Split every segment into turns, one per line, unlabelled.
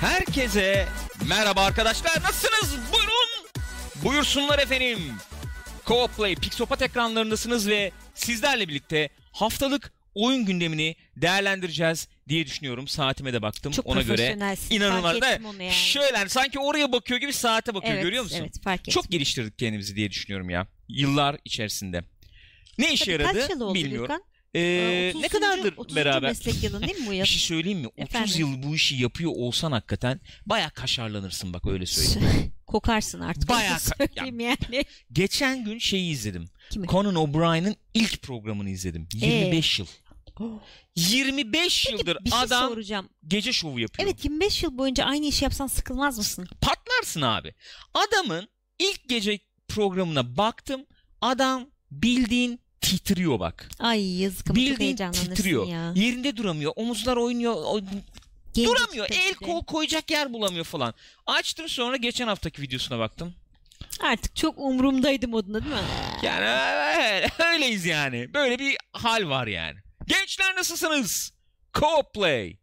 herkese merhaba arkadaşlar. Nasılsınız? Buyurun. Buyursunlar efendim. Co-Play Pixopat ekranlarındasınız ve sizlerle birlikte haftalık oyun gündemini değerlendireceğiz diye düşünüyorum. Saatime de baktım
Çok
ona göre. İnanılmaz.
Yani.
Şöyle hani sanki oraya bakıyor gibi saate bakıyor
evet,
görüyor musun?
Evet fark ettim.
Çok geliştirdik kendimizi diye düşünüyorum ya. Yıllar içerisinde. Ne işe
Tabii
yaradı
Kaç yıl oldu
bilmiyorum.
Gürkan?
Ee,
Ee,
ne
30.
kadardır
30.
beraber?
meslek yılın değil mi bu yıl?
Bir şey söyleyeyim mi? 30
Efendim?
yıl bu işi yapıyor olsan hakikaten baya kaşarlanırsın bak öyle söyleyeyim.
Kokarsın artık.
Ka-
söyleyeyim yani.
Geçen gün şeyi izledim.
Kimi?
Conan O'Brien'in ilk programını izledim. 25 yıl. 25 yıldır
bir şey
adam
soracağım.
gece şovu yapıyor.
Evet 25 yıl boyunca aynı işi yapsan sıkılmaz mısın?
Patlarsın abi. Adamın ilk gece programına baktım. Adam bildiğin titriyor bak.
Ay yazık çok
Bildiğin
heyecanlanırsın
titriyor.
ya.
Yerinde duramıyor. Omuzlar oynuyor. o- duramıyor.
tabii
El kol koyacak yer bulamıyor falan. Açtım sonra geçen haftaki videosuna baktım.
Artık çok umurumdaydı modunda değil mi?
Yani öyleyiz yani. Böyle bir hal var yani. Gençler nasılsınız? Co-Play.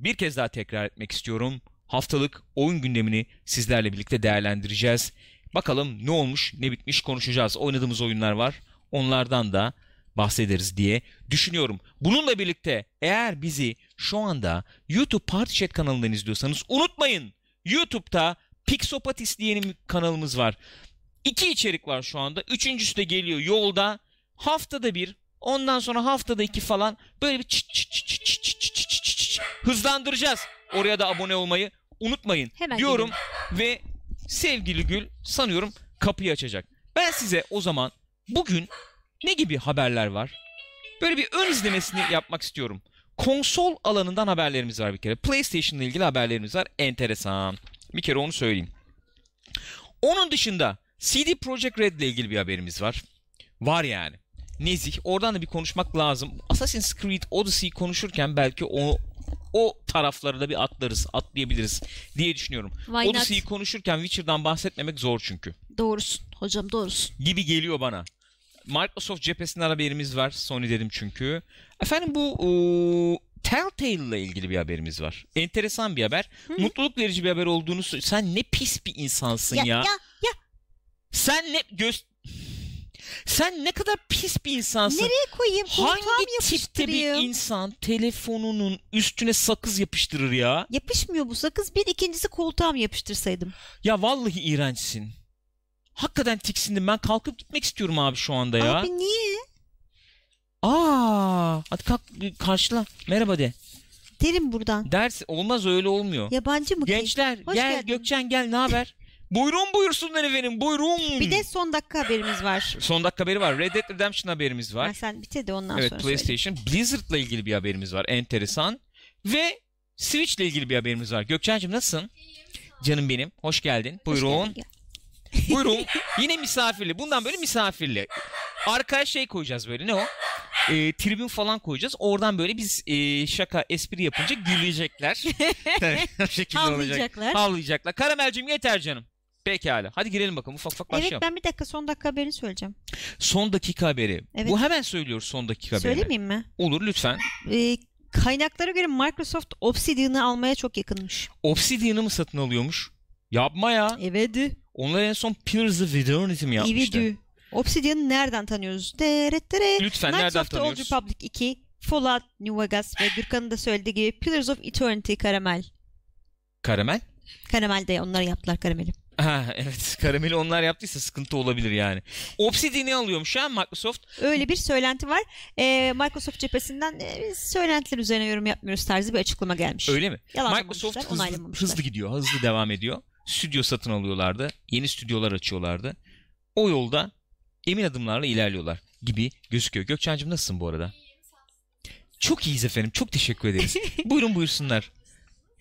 Bir kez daha tekrar etmek istiyorum. Haftalık oyun gündemini sizlerle birlikte değerlendireceğiz. Bakalım ne olmuş, ne bitmiş konuşacağız. Oynadığımız oyunlar var. Onlardan da bahsederiz diye düşünüyorum. Bununla birlikte eğer bizi şu anda YouTube Party Chat kanalından izliyorsanız unutmayın. YouTube'da Pixopatis diye bir kanalımız var. İki içerik var şu anda. Üçüncüsü de geliyor yolda. Haftada bir, ondan sonra haftada iki falan böyle bir çıt çıt çıt çıt çıt çıt çıt çıt çıt hızlandıracağız. Oraya da abone olmayı unutmayın
Hemen
diyorum ve sevgili Gül sanıyorum kapıyı açacak. Ben size o zaman bugün ne gibi haberler var? Böyle bir ön izlemesini yapmak istiyorum. Konsol alanından haberlerimiz var bir kere. PlayStation ile ilgili haberlerimiz var. Enteresan. Bir kere onu söyleyeyim. Onun dışında CD Projekt Red ile ilgili bir haberimiz var. Var yani. Nezih. Oradan da bir konuşmak lazım. Assassin's Creed Odyssey konuşurken belki o o tarafları da bir atlarız, atlayabiliriz diye düşünüyorum.
Why not?
Odyssey'i konuşurken Witcher'dan bahsetmemek zor çünkü.
Doğrusun hocam doğrusun.
Gibi geliyor bana. Microsoft cephesinden haberimiz var. Sony dedim çünkü. Efendim bu eee, Telltale ile ilgili bir haberimiz var. Enteresan bir haber. Mutluluk verici bir haber olduğunu Sen ne pis bir insansın ya.
ya, ya.
Sen ne göz Sen ne kadar pis bir insansın.
Nereye koyayım? Koltuğa mı
Hangi tipte bir
yapıştırayım?
insan telefonunun üstüne sakız yapıştırır ya?
Yapışmıyor bu sakız. Bir ikincisi koltuğa mı yapıştırsaydım?
Ya vallahi iğrençsin. Hakikaten tiksindim. Ben kalkıp gitmek istiyorum abi şu anda ya.
Abi niye?
Aa, hadi kalk karşıla. Merhaba de.
Derim buradan.
Ders olmaz öyle olmuyor.
Yabancı mı? ki?
Gençler
Hoş
gel
geldin.
Gökçen gel ne haber? Buyurun buyursunlar efendim buyurun.
Bir de son dakika haberimiz var.
son dakika haberi var. Red Dead Redemption haberimiz var.
Ha, sen bitir de ondan
evet
sonra söyle.
PlayStation. Blizzard'la ilgili bir haberimiz var. Enteresan. Ve Switch'le ilgili bir haberimiz var. Gökçen'cim nasılsın? Canım benim. Hoş geldin.
Hoş
Buyurun.
geldin, gel.
Buyurun. Yine misafirli. Bundan böyle misafirli. Arkaya şey koyacağız böyle. Ne o? Ee, tribün falan koyacağız. Oradan böyle biz e, şaka, espri yapınca gülecekler.
Havlayacaklar.
Havlayacaklar. Karamelcim yeter canım. Pekala. Hadi girelim bakalım. Ufak ufak başlayalım.
Evet ben bir dakika son dakika haberini söyleyeceğim.
Son dakika haberi.
Evet.
Bu hemen söylüyoruz son dakika haberini.
Söylemeyeyim mi?
Olur lütfen.
Ee, kaynaklara göre Microsoft Obsidian'ı almaya çok yakınmış.
Obsidian'ı mı satın alıyormuş? Yapma ya.
Evet.
Onlar en son Pillars of Eternity mi yapmıştı?
İvidü. Obsidian'ı nereden tanıyoruz? Deret deret.
Lütfen
Knights
nereden
of the Old
tanıyoruz?
Republic 2, Fallout New Vegas ve Gürkan'ın da söylediği gibi Pillars of Eternity Karamel.
Karamel?
Karamel de onları yaptılar karameli.
Ha evet. Karameli onlar yaptıysa sıkıntı olabilir yani. Obsidian'ı alıyormuş ha Microsoft.
Öyle bir söylenti var. Ee, Microsoft cephesinden e, biz söylentiler üzerine yorum yapmıyoruz tarzı bir açıklama gelmiş.
Öyle mi? Microsoft hızlı,
onaylamamışlar.
hızlı gidiyor. Hızlı devam ediyor. Stüdyo satın alıyorlardı. Yeni stüdyolar açıyorlardı. O yolda emin adımlarla ilerliyorlar gibi gözüküyor. Gökçen'cim nasılsın bu arada? Çok iyiyiz efendim. Çok teşekkür ederiz. Buyurun buyursunlar.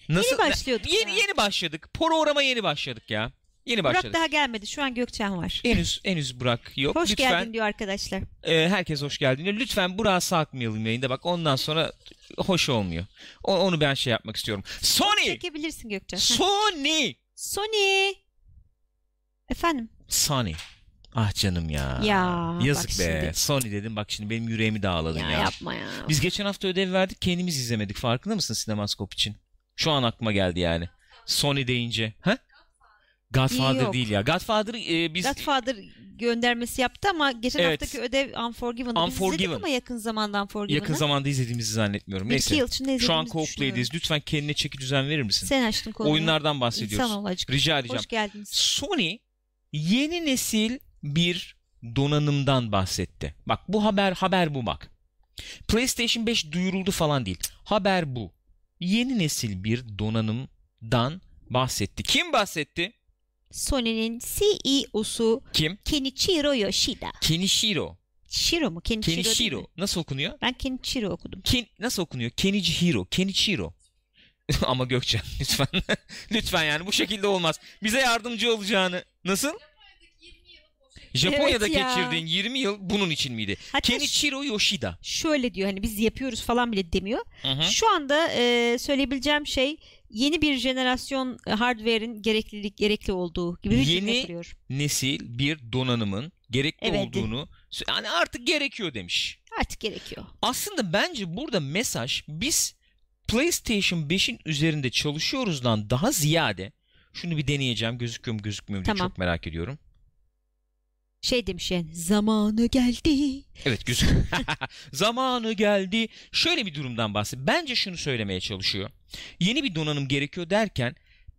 Nasıl?
Yeni başlıyorduk
Yeni,
ya.
yeni başladık. Programa yeni başladık ya. Yeni
Burak
başladık.
daha gelmedi. Şu an Gökçen var.
Henüz henüz Burak yok.
Hoş
Lütfen
geldin diyor arkadaşlar.
e, herkes hoş geldin. diyor. Lütfen Burak'ı sakmayalım yayında. Bak ondan sonra hoş olmuyor. O- onu ben şey yapmak istiyorum. Sony!
Çekebilirsin Gökçen.
Sony!
Sony. Efendim.
Sony. Ah canım ya.
Ya,
Yazık be.
şimdi.
Sony dedim bak şimdi benim yüreğimi dağladın
Ya,
ya.
yapma ya.
Biz geçen hafta ödev verdik kendimiz izlemedik. Farkında mısın Sinemaskop için? Şu an aklıma geldi yani. Sony deyince. Ha? Godfather
Yok.
değil ya. Godfather e, biz
Godfather göndermesi yaptı ama geçen
Evet.
haftaki ödev Unforgiven'ı biz
Unforgiven.
izledik ama yakın zamanda Unforgiven'ı.
yakın zamanda izlediğimizi zannetmiyorum.
Bir iki
Neyse.
yıl içinde izlediğimizi
Şu an
düşünüyorum.
co-play'deyiz. Lütfen kendine çeki düzen verir misin?
Sen açtın konuyu.
Oyunlardan bahsediyoruz.
İnsan ol acık.
Rica edeceğim.
Hoş geldiniz.
Sony yeni nesil bir donanımdan bahsetti. Bak bu haber haber bu bak. PlayStation 5 duyuruldu falan değil. Haber bu. Yeni nesil bir donanımdan bahsetti. Kim bahsetti?
Sony'nin CEO'su
Kim?
Kenichiro Yoshida.
Kenishiro.
Shiro mu? Kenichiro, mi?
Kenishiro. Nasıl okunuyor?
Ben Kenichiro okudum.
Ken, nasıl okunuyor? Kenichiro. Kenichiro. Ama Gökçen lütfen. lütfen yani bu şekilde olmaz. Bize yardımcı olacağını. Nasıl? Japonya'da
Evet ya.
geçirdiğin 20 yıl bunun için miydi?
Hatta
Kenichiro Yoshida.
şöyle diyor hani biz yapıyoruz falan bile demiyor.
Hı hı.
Şu anda e, söyleyebileceğim şey yeni bir jenerasyon e, hardware'in gereklilik gerekli olduğu gibi bir cümle
Yeni-
kuruyor.
Nesil bir donanımın gerekli
Evet.
olduğunu yani artık gerekiyor demiş.
Artık gerekiyor.
Aslında bence burada mesaj biz PlayStation 5'in üzerinde çalışıyoruzdan daha ziyade şunu bir deneyeceğim gözüküyor mu gözükmüyor mu diye
Tamam.
çok merak ediyorum.
Şey demiş yani zamanı geldi.
Evet gözüküyor. Zamanı geldi. Şöyle bir durumdan bahset. Bence şunu söylemeye çalışıyor. Yeni bir donanım gerekiyor derken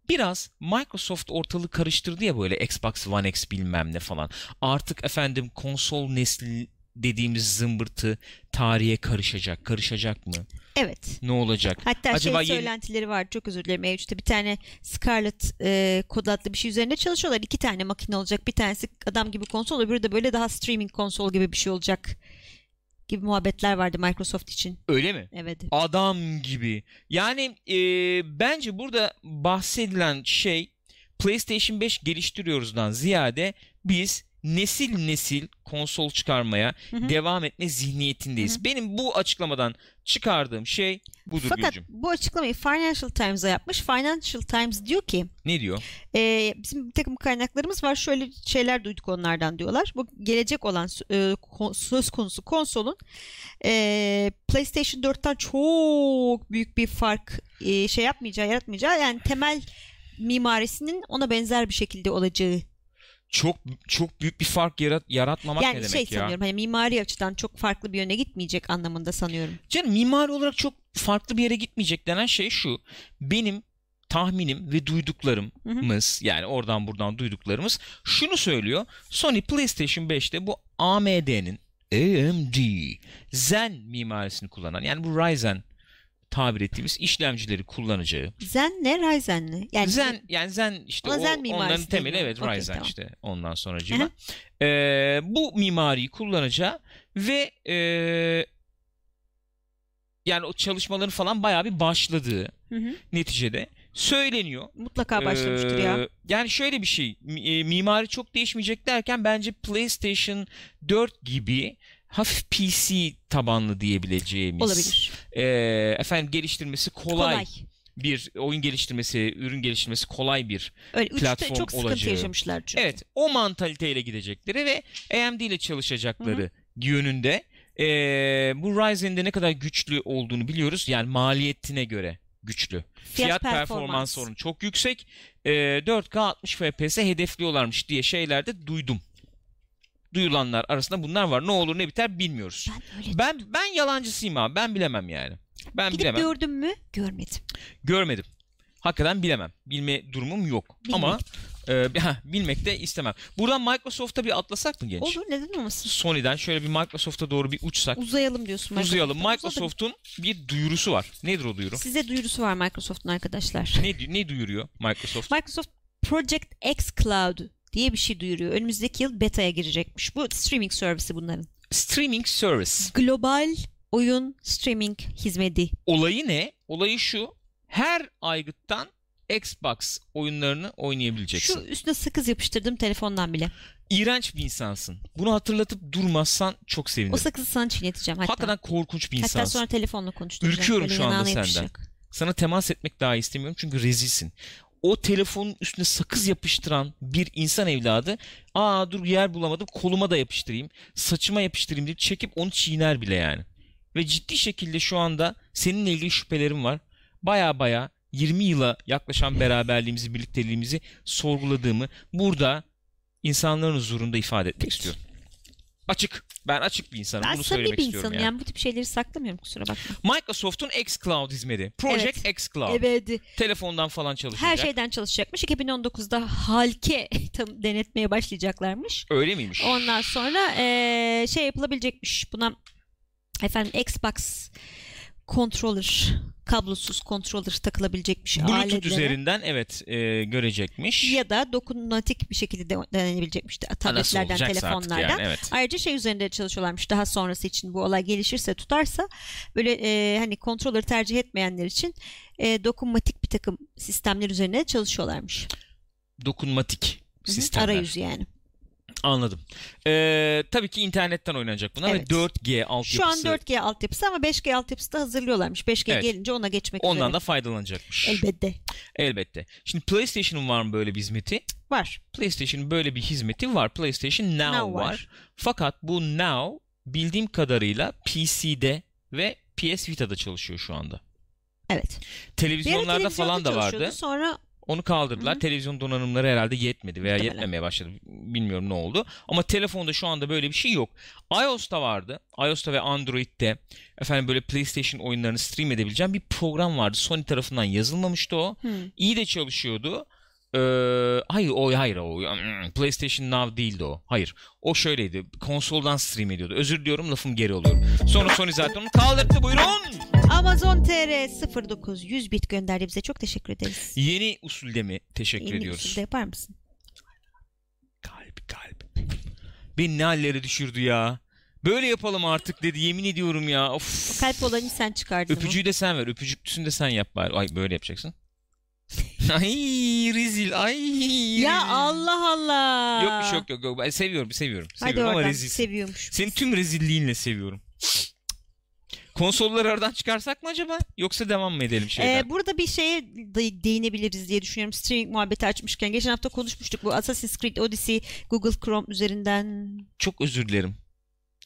biraz Microsoft ortalığı karıştırdı ya böyle Xbox One X bilmem ne falan. Artık efendim konsol nesli dediğimiz zımbırtı tarihe karışacak. Karışacak mı?
Evet.
Ne olacak?
Hatta
Acaba
şey
yeni-
söylentileri var. Çok özür dilerim. E3'te bir tane Scarlet e, kod adlı bir şey üzerinde çalışıyorlar. İki tane makine olacak. Bir tanesi adam gibi konsol, öbürü de böyle daha streaming konsol gibi bir şey olacak gibi muhabbetler vardı Microsoft için.
Öyle mi?
Evet.
Adam gibi. Yani e, bence burada bahsedilen şey PlayStation 5 geliştiriyoruzdan ziyade biz nesil nesil konsol çıkarmaya
Hı hı.
devam etme zihniyetindeyiz.
Hı
Benim bu açıklamadan çıkardığım şey budur
Fakat
Gülcüm.
bu açıklamayı Financial Times'a yapmış. Financial Times diyor ki
Ne diyor?
e, bizim bir takım kaynaklarımız var. Şöyle şeyler duyduk onlardan diyorlar. Bu gelecek olan e, söz konusu konsolun e, PlayStation 4'ten çok büyük bir fark e, şey yapmayacağı, yaratmayacağı yani temel mimarisinin ona benzer bir şekilde olacağı.
Çok çok büyük bir fark yarat, yaratmamak
yani
ne demek
şey
ya?
sanıyorum hani mimari açıdan çok farklı bir yöne gitmeyecek anlamında sanıyorum.
Canım mimari olarak çok farklı bir yere gitmeyecek denen şey şu. Benim tahminim ve duyduklarımız yani oradan buradan duyduklarımız şunu söylüyor. Sony PlayStation 5'te bu AMD'nin AMD Zen mimarisini kullanan yani bu Ryzen tabir ettiğimiz işlemcileri kullanacağı.
Zen ne Ryzen ne? Yani
Zen yani Zen işte o,
Zen
onların temeli evet
Okey,
Ryzen
tamam.
işte ondan
Hı
sonracığıma.
hı.
Ee, bu mimariyi kullanacağı ve e, yani o çalışmaların falan bayağı bir başladığı
Hı hı.
neticede söyleniyor.
mutlaka başlamıştır
Ee,
ya.
Yani şöyle bir şey e, mimari çok değişmeyecek derken bence PlayStation 4 gibi hafif PC tabanlı diyebileceğimiz
Olabilir.
e, efendim geliştirmesi kolay,
Kolay.
bir oyun geliştirmesi, ürün geliştirmesi kolay bir
Öyle
platform
çok sıkıntı
olacağı.
yaşamışlar çünkü.
Evet o mantaliteyle gidecekleri ve AMD ile çalışacakları yönünde Ee, bu Ryzen'in de ne kadar güçlü olduğunu biliyoruz. Yani maliyetine göre güçlü. Fiyat, performans oranı çok yüksek. Ee, 4K 60 FPS hedefliyorlarmış diye şeylerde duydum. Duyulanlar arasında bunlar var. Ne olur ne biter bilmiyoruz.
Ben öyle
Ben ben yalancısıyım abi. Ben bilemem yani. Ben
gidip
bilemem.
gördüm mü? Görmedim.
Görmedim. Hakikaten bilemem. Bilme durumum yok.
Bilmek.
Ama e, ha, bilmek de istemem. Buradan Microsoft'a bir atlasak mı genç?
Olur neden olmasın?
Sony'den şöyle bir Microsoft'a doğru bir uçsak.
Uzayalım diyorsun.
Uzayalım. Microsoft'un bir duyurusu var. Nedir o duyuru?
Size duyurusu var Microsoft'un arkadaşlar.
Ne, ne duyuruyor Microsoft?
Microsoft Project X Cloud diye bir şey duyuruyor. Önümüzdeki yıl beta'ya girecekmiş. Bu streaming servisi bunların.
Streaming Service.
Global oyun streaming hizmeti.
Olayı ne? Olayı şu. Her aygıttan Xbox oyunlarını oynayabileceksin.
Şu üstüne sakız yapıştırdım telefondan bile.
İğrenç bir insansın. Bunu hatırlatıp durmazsan çok
O
sevinirim.
sakızı sana çiğneteceğim hatta.
Hakikaten korkunç bir
hatta
insansın.
sonra telefonla konuşturacağım.
Ürküyorum şu anda senden.
yapışacak.
Sana temas etmek daha istemiyorum çünkü rezilsin. O telefonun üstüne sakız yapıştıran bir insan evladı aa dur yer bulamadım koluma da yapıştırayım saçıma yapıştırayım deyip çekip onu çiğner bile yani. Ve ciddi şekilde şu anda seninle ilgili şüphelerim var. Baya baya 20 yıla yaklaşan beraberliğimizi, birlikteliğimizi sorguladığımı burada insanların huzurunda ifade etmek istiyorum. Açık. Ben açık bir insanım.
Ben
Bunu söylemek
bir
istiyorum
insanım
yani.
yani. bu tip şeyleri saklamıyorum kusura bakma.
Microsoft'un xCloud hizmeti. Project xCloud.
Evet.
Telefondan falan çalışacak.
Her şeyden çalışacakmış. 2019'da halke tam denetmeye başlayacaklarmış.
Öyle miymiş?
Ondan sonra eee, şey yapılabilecekmiş. Buna efendim Xbox controller kablosuz controller takılabilecekmiş
Bluetooth
aletlere.
üzerinden evet e, görecekmiş.
ya da dokunmatik bir şekilde de- denenebilecekmiş de- tabletlerden, telefonlardan.
yani, evet.
Ayrıca şey üzerinde çalışıyorlarmış daha sonrası için bu olay gelişirse tutarsa böyle e, hani controller tercih etmeyenler için e, dokunmatik bir takım sistemler üzerinde de çalışıyorlarmış.
Dokunmatik sistemler.
Arayüzü yani.
Anladım. Ee, tabii ki internetten oynanacak bunlar
Evet.
ve 4G altyapısı.
Şu an 4G altyapısı ama 5G altyapısı da hazırlıyorlarmış. 5G
Evet.
gelince ona geçmek
Ondan
üzere.
da faydalanacakmış.
Elbette.
Elbette. Şimdi PlayStation'ın var mı böyle bir hizmeti?
Var.
PlayStation'ın böyle bir hizmeti var. PlayStation Now,
Now
var.
var.
Fakat bu Now bildiğim kadarıyla PC'de ve PS Vita'da çalışıyor şu anda.
Evet.
Televizyonlarda falan da vardı.
Sonra
Onu kaldırdılar.
Hı.
Televizyon donanımları herhalde yetmedi veya
Muhtemelen.
yetmemeye başladı. Bilmiyorum ne oldu. Ama telefonda şu anda böyle bir şey yok. iOS'ta vardı. iOS'ta ve Android'de efendim böyle PlayStation oyunlarını stream edebileceğim bir program vardı. Sony tarafından yazılmamıştı o.
hı,
İyi de çalışıyordu. Ee, hayır o hayır o Hmm, PlayStation Now değildi o. Hayır. O şöyleydi. Konsoldan stream ediyordu. Özür diliyorum lafım geri alıyorum. Sonra Sony zaten onu kaldırdı buyurun.
Amazon TR 09 100 bit gönderdi bize. Çok teşekkür ederiz.
Yeni usulde mi teşekkür
Yeni
ediyoruz.
usulde yapar mısın?
Kalp kalp. Beni ne hallere düşürdü ya. Böyle yapalım artık dedi yemin ediyorum ya. Of.
Kalp olanı sen çıkardın.
Öpücüğü de sen ver. Öpücüklüsünü de sen yap bari. Ay böyle yapacaksın. ay rezil. Ay
Ya. Allah Allah.
Yok bir şey yok yok. yok. Ben seviyorum seviyorum.
Hadi
Seviyorum ama
oradan
rezil.
seviyormuş.
Senin tüm rezilliğinle seviyorum. Konsolları aradan çıkarsak mı acaba? Yoksa devam mı edelim şeyden?
Ee, burada bir şeye de- değinebiliriz diye düşünüyorum. Streaming muhabbeti açmışken. Geçen hafta konuşmuştuk bu Assassin's Creed Odyssey Google Chrome üzerinden.
Çok özür dilerim.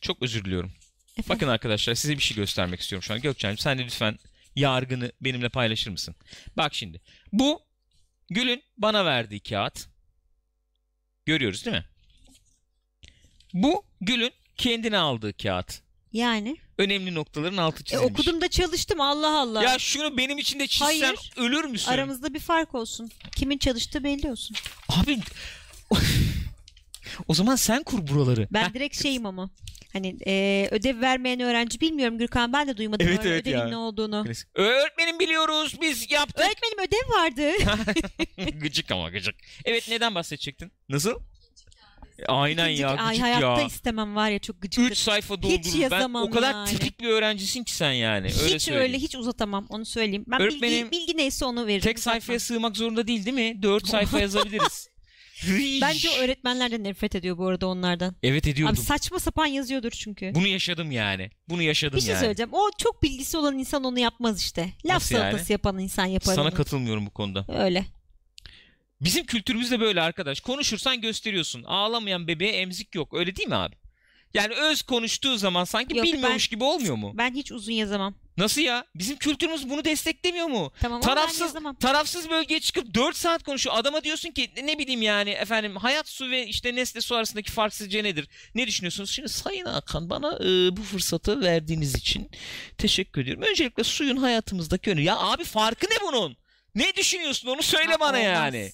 Çok özür diliyorum.
Efendim?
Bakın arkadaşlar size bir şey göstermek istiyorum şu an. Gökçen'cim sen de lütfen yargını benimle paylaşır mısın? Bak şimdi. Bu Gül'ün bana verdiği kağıt. Görüyoruz değil mi? Bu Gül'ün kendine aldığı kağıt.
Yani.
Önemli noktaların altı
E,
çizilmiş.
okudum da çalıştım Allah Allah.
Ya şunu benim için de çizsen
Hayır.
ölür müsün?
Aramızda bir fark olsun. Kimin çalıştığı belli olsun.
Abi o zaman sen kur buraları.
Ben
Heh,
direkt şeyim ama. Hani e, ödev vermeyen öğrenci bilmiyorum Gürkan ben de duymadım
Evet,
öyle
evet
ödevin
ya.
ne olduğunu.
klasik. Öğretmenim biliyoruz biz yaptık.
Öğretmenim ödev vardı.
gıcık ama gıcık. Evet neden bahsedecektin? Nasıl? Aynen ya
Ay
gıcık
hayatta
ya.
istemem var ya çok gıcıktır.
3 sayfa doldurur. Ben
yazamam
o kadar
yani.
tipik bir öğrencisin ki sen yani. Öyle
hiç
söyleyeyim.
öyle hiç uzatamam onu söyleyeyim. Ben
Öğretmenim,
bilgi, bilgi neyse onu veririm.
Tek sayfaya sığmak zorunda değil değil mi? 4 sayfa yazabiliriz.
Bence o öğretmenlerden nefret ediyor bu arada onlardan.
Evet ediyordum.
Abi saçma sapan yazıyordur çünkü.
Bunu yaşadım yani. Bunu yaşadım
bir şey
yani.
söyleyeceğim. O çok bilgisi olan insan onu yapmaz işte. Laf
Nasıl yani?
salatası yapan insan yapar
Sana
onu.
katılmıyorum bu konuda.
Öyle.
Bizim kültürümüzde böyle arkadaş. Konuşursan gösteriyorsun. Ağlamayan bebeğe emzik yok. Öyle değil mi abi? Yani öz konuştuğu zaman sanki
Yok,
bilmiyormuş gibi olmuyor mu?
Ben hiç uzun yazamam.
Nasıl ya? Bizim kültürümüz bunu desteklemiyor mu?
Tamam ama ben
Tarafsız
yazamam.
tarafsız bölgeye çıkıp 4 saat konuşuyor. Adama diyorsun ki ne bileyim yani efendim hayat su ve işte nesne su arasındaki fark sizce nedir? Ne düşünüyorsunuz? Şimdi Sayın Hakan bana e, bu fırsatı verdiğiniz için teşekkür ediyorum. Öncelikle suyun hayatımızdaki önü. Ya abi farkı ne bunun? Ne düşünüyorsun onu söyle
Ha,
bana
olmaz.
yani.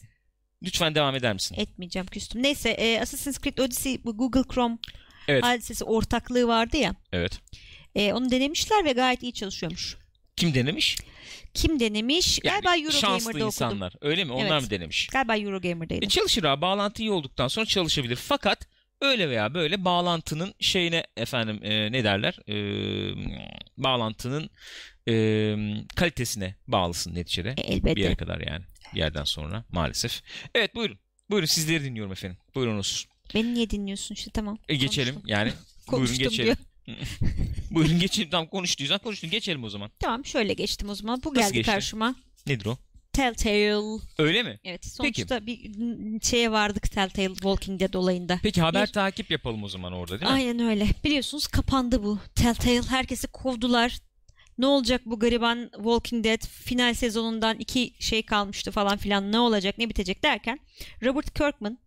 Lütfen devam eder misin?
Etmeyeceğim küstüm. Neyse e, Assassin's Creed Odyssey bu Google Chrome
Evet.
hadisesi ortaklığı vardı ya.
Evet.
E, onu denemişler ve gayet iyi çalışıyormuş.
Kim denemiş?
Kim denemiş?
Yani
Galiba Eurogamer'da okudum.
insanlar. Öyle mi? Onlar
Evet.
mı denemiş?
Galiba Eurogamer'daydı.
E çalışır abi. Bağlantı iyi olduktan sonra çalışabilir. Fakat öyle veya böyle bağlantının şeyine efendim e, ne derler? E, bağlantının e, kalitesine bağlısın neticede.
E,
Bir yere
elbette.
kadar yani. Bir yerden sonra maalesef. Evet buyurun. Buyurun sizleri dinliyorum efendim. Buyurunuz.
Beni niye dinliyorsun işte tamam.
E, geçelim
Konuştum.
yani. buyurun geçelim. buyurun geçelim. Tamam konuştuysan konuştun. Geçelim o zaman.
Tamam şöyle geçtim o zaman. Bu
Nasıl
geldi
geçti?
karşıma.
Nedir o?
Telltale.
Öyle mi?
Evet sonuçta bir n- şeye vardık Telltale Walking Dead olayında.
Peki haber
Bir-
takip yapalım o zaman orada değil mi?
Aynen öyle. Biliyorsunuz kapandı bu. Telltale herkesi kovdular. Ne olacak bu gariban Walking Dead final sezonundan iki şey kalmıştı falan filan ne olacak ne bitecek derken Robert Kirkman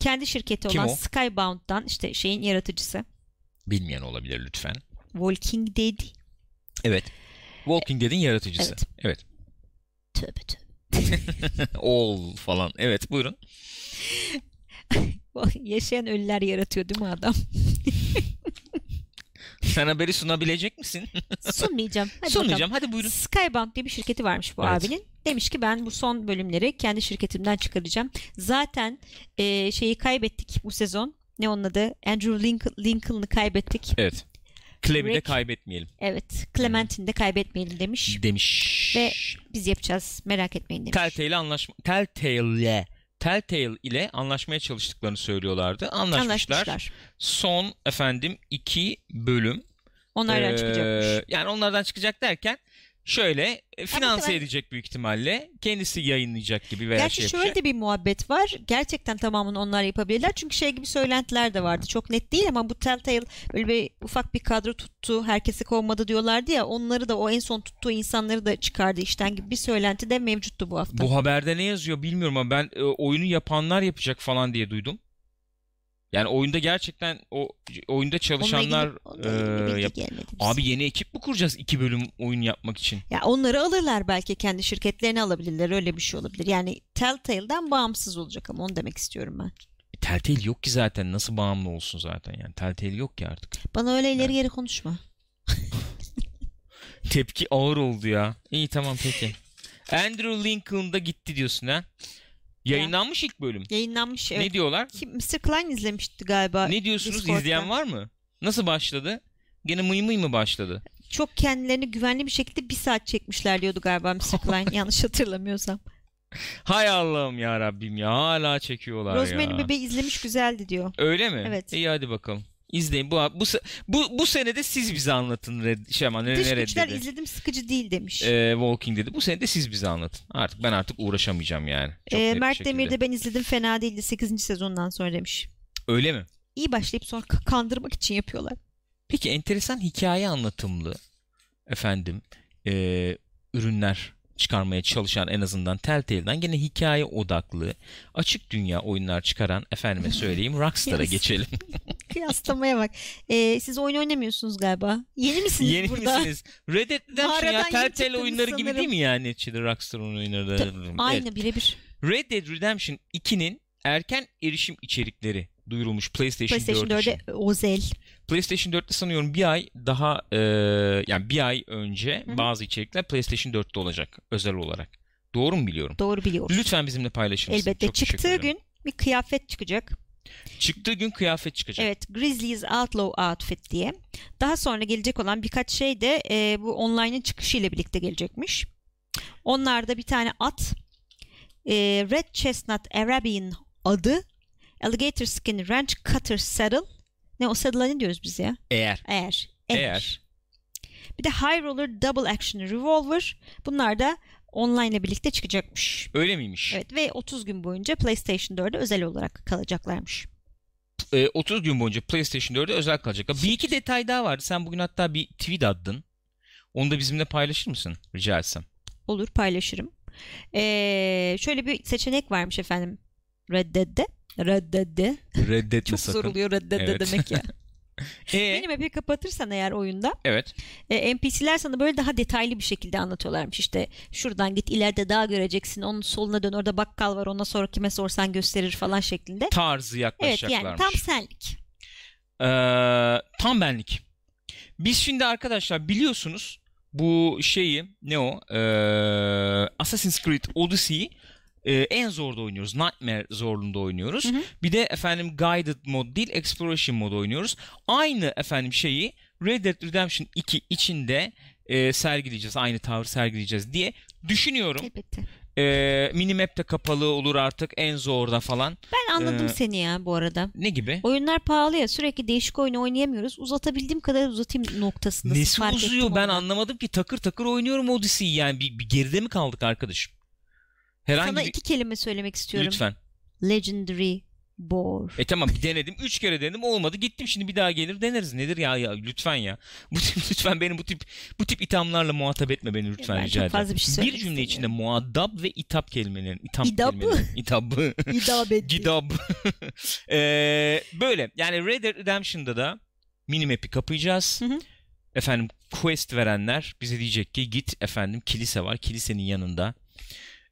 kendi şirketi
Kim
olan
o?
Skybound'dan işte şeyin yaratıcısı
Bilmeyen olabilir lütfen.
Walking Dead
Evet. Walking Dead'in yaratıcısı.
Evet.
Evet.
tövbe tövbe.
All falan. Evet buyurun.
Yaşayan ölüler yaratıyor değil mi adam?
Sen haberi sunabilecek misin?
Sunmayacağım. Hadi
Sunmayacağım. Hadi
bakalım.
buyurun.
Skybound diye bir şirketi varmış bu
Evet.
abinin. Demiş ki ben bu son bölümleri kendi şirketimden çıkaracağım. Zaten e, şeyi kaybettik bu sezon. Ne onun adı? Andrew Lincoln, Lincoln'ı kaybettik.
Evet. Clem'i de kaybetmeyelim
Evet. Clementine'i de kaybetmeyelim demiş.
demiş.
Ve biz yapacağız. Merak etmeyin demiş.
Telltale anlaşma Telltale Telltale ile anlaşmaya çalıştıklarını söylüyorlardı. Anlaşmışlar.
Anlaşmışlar.
Son efendim iki bölüm.
Onlardan
Ee,
çıkacakmış.
Yani onlardan çıkacak derken şöyle e, finanse edecek büyük ihtimalle. Kendisi yayınlayacak gibi veya
Gerçi
şey
şöyle
yapacak.
de bir muhabbet var. Gerçekten tamamını onlar yapabilirler. Çünkü şey gibi söylentiler de vardı. Çok net değil ama bu Telltale böyle bir ufak bir kadro tuttu. Herkesi kovmadı diyorlardı ya. Onları da o en son tuttuğu insanları da çıkardı işten gibi bir söylenti de mevcuttu bu hafta.
Bu haberde ne yazıyor bilmiyorum ama ben e, oyunu yapanlar yapacak falan diye duydum. Yani oyunda gerçekten o oyunda çalışanlar
onunla ilgili,
e, yap-. Abi yeni ekip mi kuracağız iki bölüm oyun yapmak için?
Ya onları alırlar belki kendi şirketlerini alabilirler. Öyle bir şey olabilir. Yani Telltale'den bağımsız olacak ama onu demek istiyorum ben.
E, Telltale yok ki zaten nasıl bağımlı olsun zaten yani Telltale yok ki artık.
Bana öyle ileri geri konuşma.
Tepki ağır oldu ya. İyi tamam peki. Andrew Lincoln da gitti diyorsun ha. Yayınlanmış ilk bölüm.
Yayınlanmış. Evet.
Ne diyorlar?
Kim, Mr. Klein izlemişti galiba.
Ne diyorsunuz?
Discord'da.
İzleyen var mı? Nasıl başladı? Gene mıy mıy mı başladı?
çok kendilerini güvenli bir şekilde bir saat çekmişler diyordu galiba Mr. Klein yanlış hatırlamıyorsam.
Hay Allah'ım ya Rabbim ya hala çekiyorlar
Rosemary
ya.
Bebeği izlemiş güzeldi diyor.
Öyle mi?
Evet.
İyi hadi bakalım. İzleyin. Bu bu bu bu senede siz bize anlatın red, şey aman ne,
Dış
ne
güçler izledim sıkıcı değil demiş.
Ee, Walking dedi. Bu senede siz bize anlatın. Artık ben artık uğraşamayacağım yani. Çok
Ee, Mert
şekilde.
Demir de ben izledim fena değildi 8. sezondan sonra demiş.
Öyle mi?
İyi başlayıp sonra kandırmak için yapıyorlar.
Peki enteresan hikaye anlatımlı efendim ee, ürünler çıkarmaya çalışan en azından Telltale'dan gene hikaye odaklı açık dünya oyunlar çıkaran efendime söyleyeyim Rockstar'a geçelim.
Kıyaslamaya bak. Ee, siz oyun oynamıyorsunuz galiba. Yeni misiniz
Yeni
burada?
misiniz? Red Dead Redemption ya Telltale oyunları gibi
sanırım.
değil mi yani neticede Rockstar'ın oyunları da?
Aynı
Evet.
birebir.
Red Dead Redemption 2'nin erken erişim içerikleri duyurulmuş PlayStation,
PlayStation
4 için.
4'e özel.
PlayStation 4'te sanıyorum bir ay daha e, yani bir ay önce
Hı hı.
bazı içerikler PlayStation 4'te olacak özel olarak. Doğru mu biliyorum?
Doğru biliyoruz.
Lütfen bizimle paylaşır mısın?
Elbette
Çok
çıktığı gün bir kıyafet çıkacak.
Çıktığı gün kıyafet çıkacak.
Evet, Grizzlies Outlaw Outfit diye. Daha sonra gelecek olan birkaç şey de e, bu online'ın çıkışıyla birlikte gelecekmiş. Onlarda bir tane at, e, Red Chestnut Arabian adı, Alligator Skin Ranch Cutter Saddle. Ne o saddle'a ne diyoruz biz ya?
Eğer
Eğer.
eğer
Bir de High Roller Double Action Revolver. Bunlar da online ile birlikte çıkacakmış.
öyle miymiş?
Evet ve 30 gün boyunca PlayStation 4'e özel olarak kalacaklarmış.
E, 30 gün boyunca PlayStation 4'e özel kalacaklar. Bir iki detay daha vardı. Sen bugün hatta bir tweet attın. Onu da bizimle paylaşır mısın? Rica etsem.
Olur paylaşırım. Ee, şöyle bir seçenek varmış efendim. Red Dead'de. Red Dead'de.
Reddetme
Çok
sakın.
zor oluyor Red Dead'de
Evet.
demek ya.
E,
Benim map'i kapatırsan eğer oyunda
evet.
e, NPC'ler sana böyle daha detaylı bir şekilde anlatıyorlarmış. İşte şuradan git ileride dağ göreceksin. Onun soluna dön orada bakkal var. Ona sonra kime sorsan gösterir falan şeklinde.
Tarzı
Evet
yaklaşacaklarmış.
yani tam senlik.
Ee, tam benlik. Biz şimdi arkadaşlar biliyorsunuz bu şeyi ne o Ee, Assassin's Creed Odyssey'yi e, en zorda oynuyoruz. Nightmare zorluğunda oynuyoruz.
Hı hı.
Bir de efendim Guided mod değil Exploration modu oynuyoruz. Aynı efendim şeyi Red Dead Redemption 2 içinde e, sergileyeceğiz. Aynı tavır sergileyeceğiz diye düşünüyorum.
Elbette.
E, minimap de kapalı olur artık en zorda falan.
Ben anladım
Ee,
seni ya bu arada.
Ne gibi?
Oyunlar pahalı ya sürekli değişik oyun oynayamıyoruz. Uzatabildiğim kadar uzatayım noktasında.
Nesi uzuyor ben
onu.
anlamadım ki takır takır oynuyorum Odyssey'i yani bir, bir geride mi kaldık arkadaşım? Herhangi
Sana
bir
iki kelime söylemek istiyorum.
lütfen.
Legendary Bor.
E tamam bir denedim. Üç kere denedim olmadı. Gittim şimdi bir daha gelir deneriz. Nedir ya, ya lütfen ya. Bu tip, lütfen beni bu tip bu tip ithamlarla muhatap etme beni lütfen
Ben
rica ederim.
fazla bir şey söylemek
cümle içinde muaddab ve itap kelimelerin. İtap
İdab.
kelimelerin. İtabı.
İdab etti.
Gidab. Ee, böyle yani Red Dead Redemption'da da minimap'i kapayacağız.
Hı hı.
Efendim quest verenler bize diyecek ki git efendim kilise var. Kilisenin yanında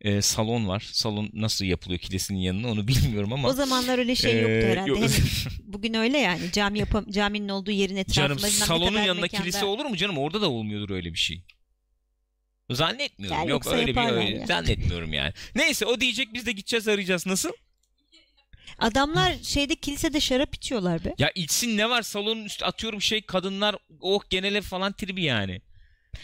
e, salon var. Salon nasıl yapılıyor kilisenin yanına onu bilmiyorum ama.
O zamanlar öyle şey
Ee,
yoktu herhalde.
yok.
Bugün öyle yani. Cami yapam caminin olduğu yerin etrafında.
Canım salonun
kadar
yanında
mekanda.
kilise olur mu canım? Orada da olmuyordur öyle bir şey. Zannetmiyorum.
Ya
Yok öyle bir öyle,
ya.
zannetmiyorum yani. Neyse o diyecek biz de gideceğiz arayacağız. Nasıl?
Adamlar şeyde kilisede şarap içiyorlar be.
Ya içsin ne var salonun üstü atıyorum şey kadınlar oh genele falan tribi yani.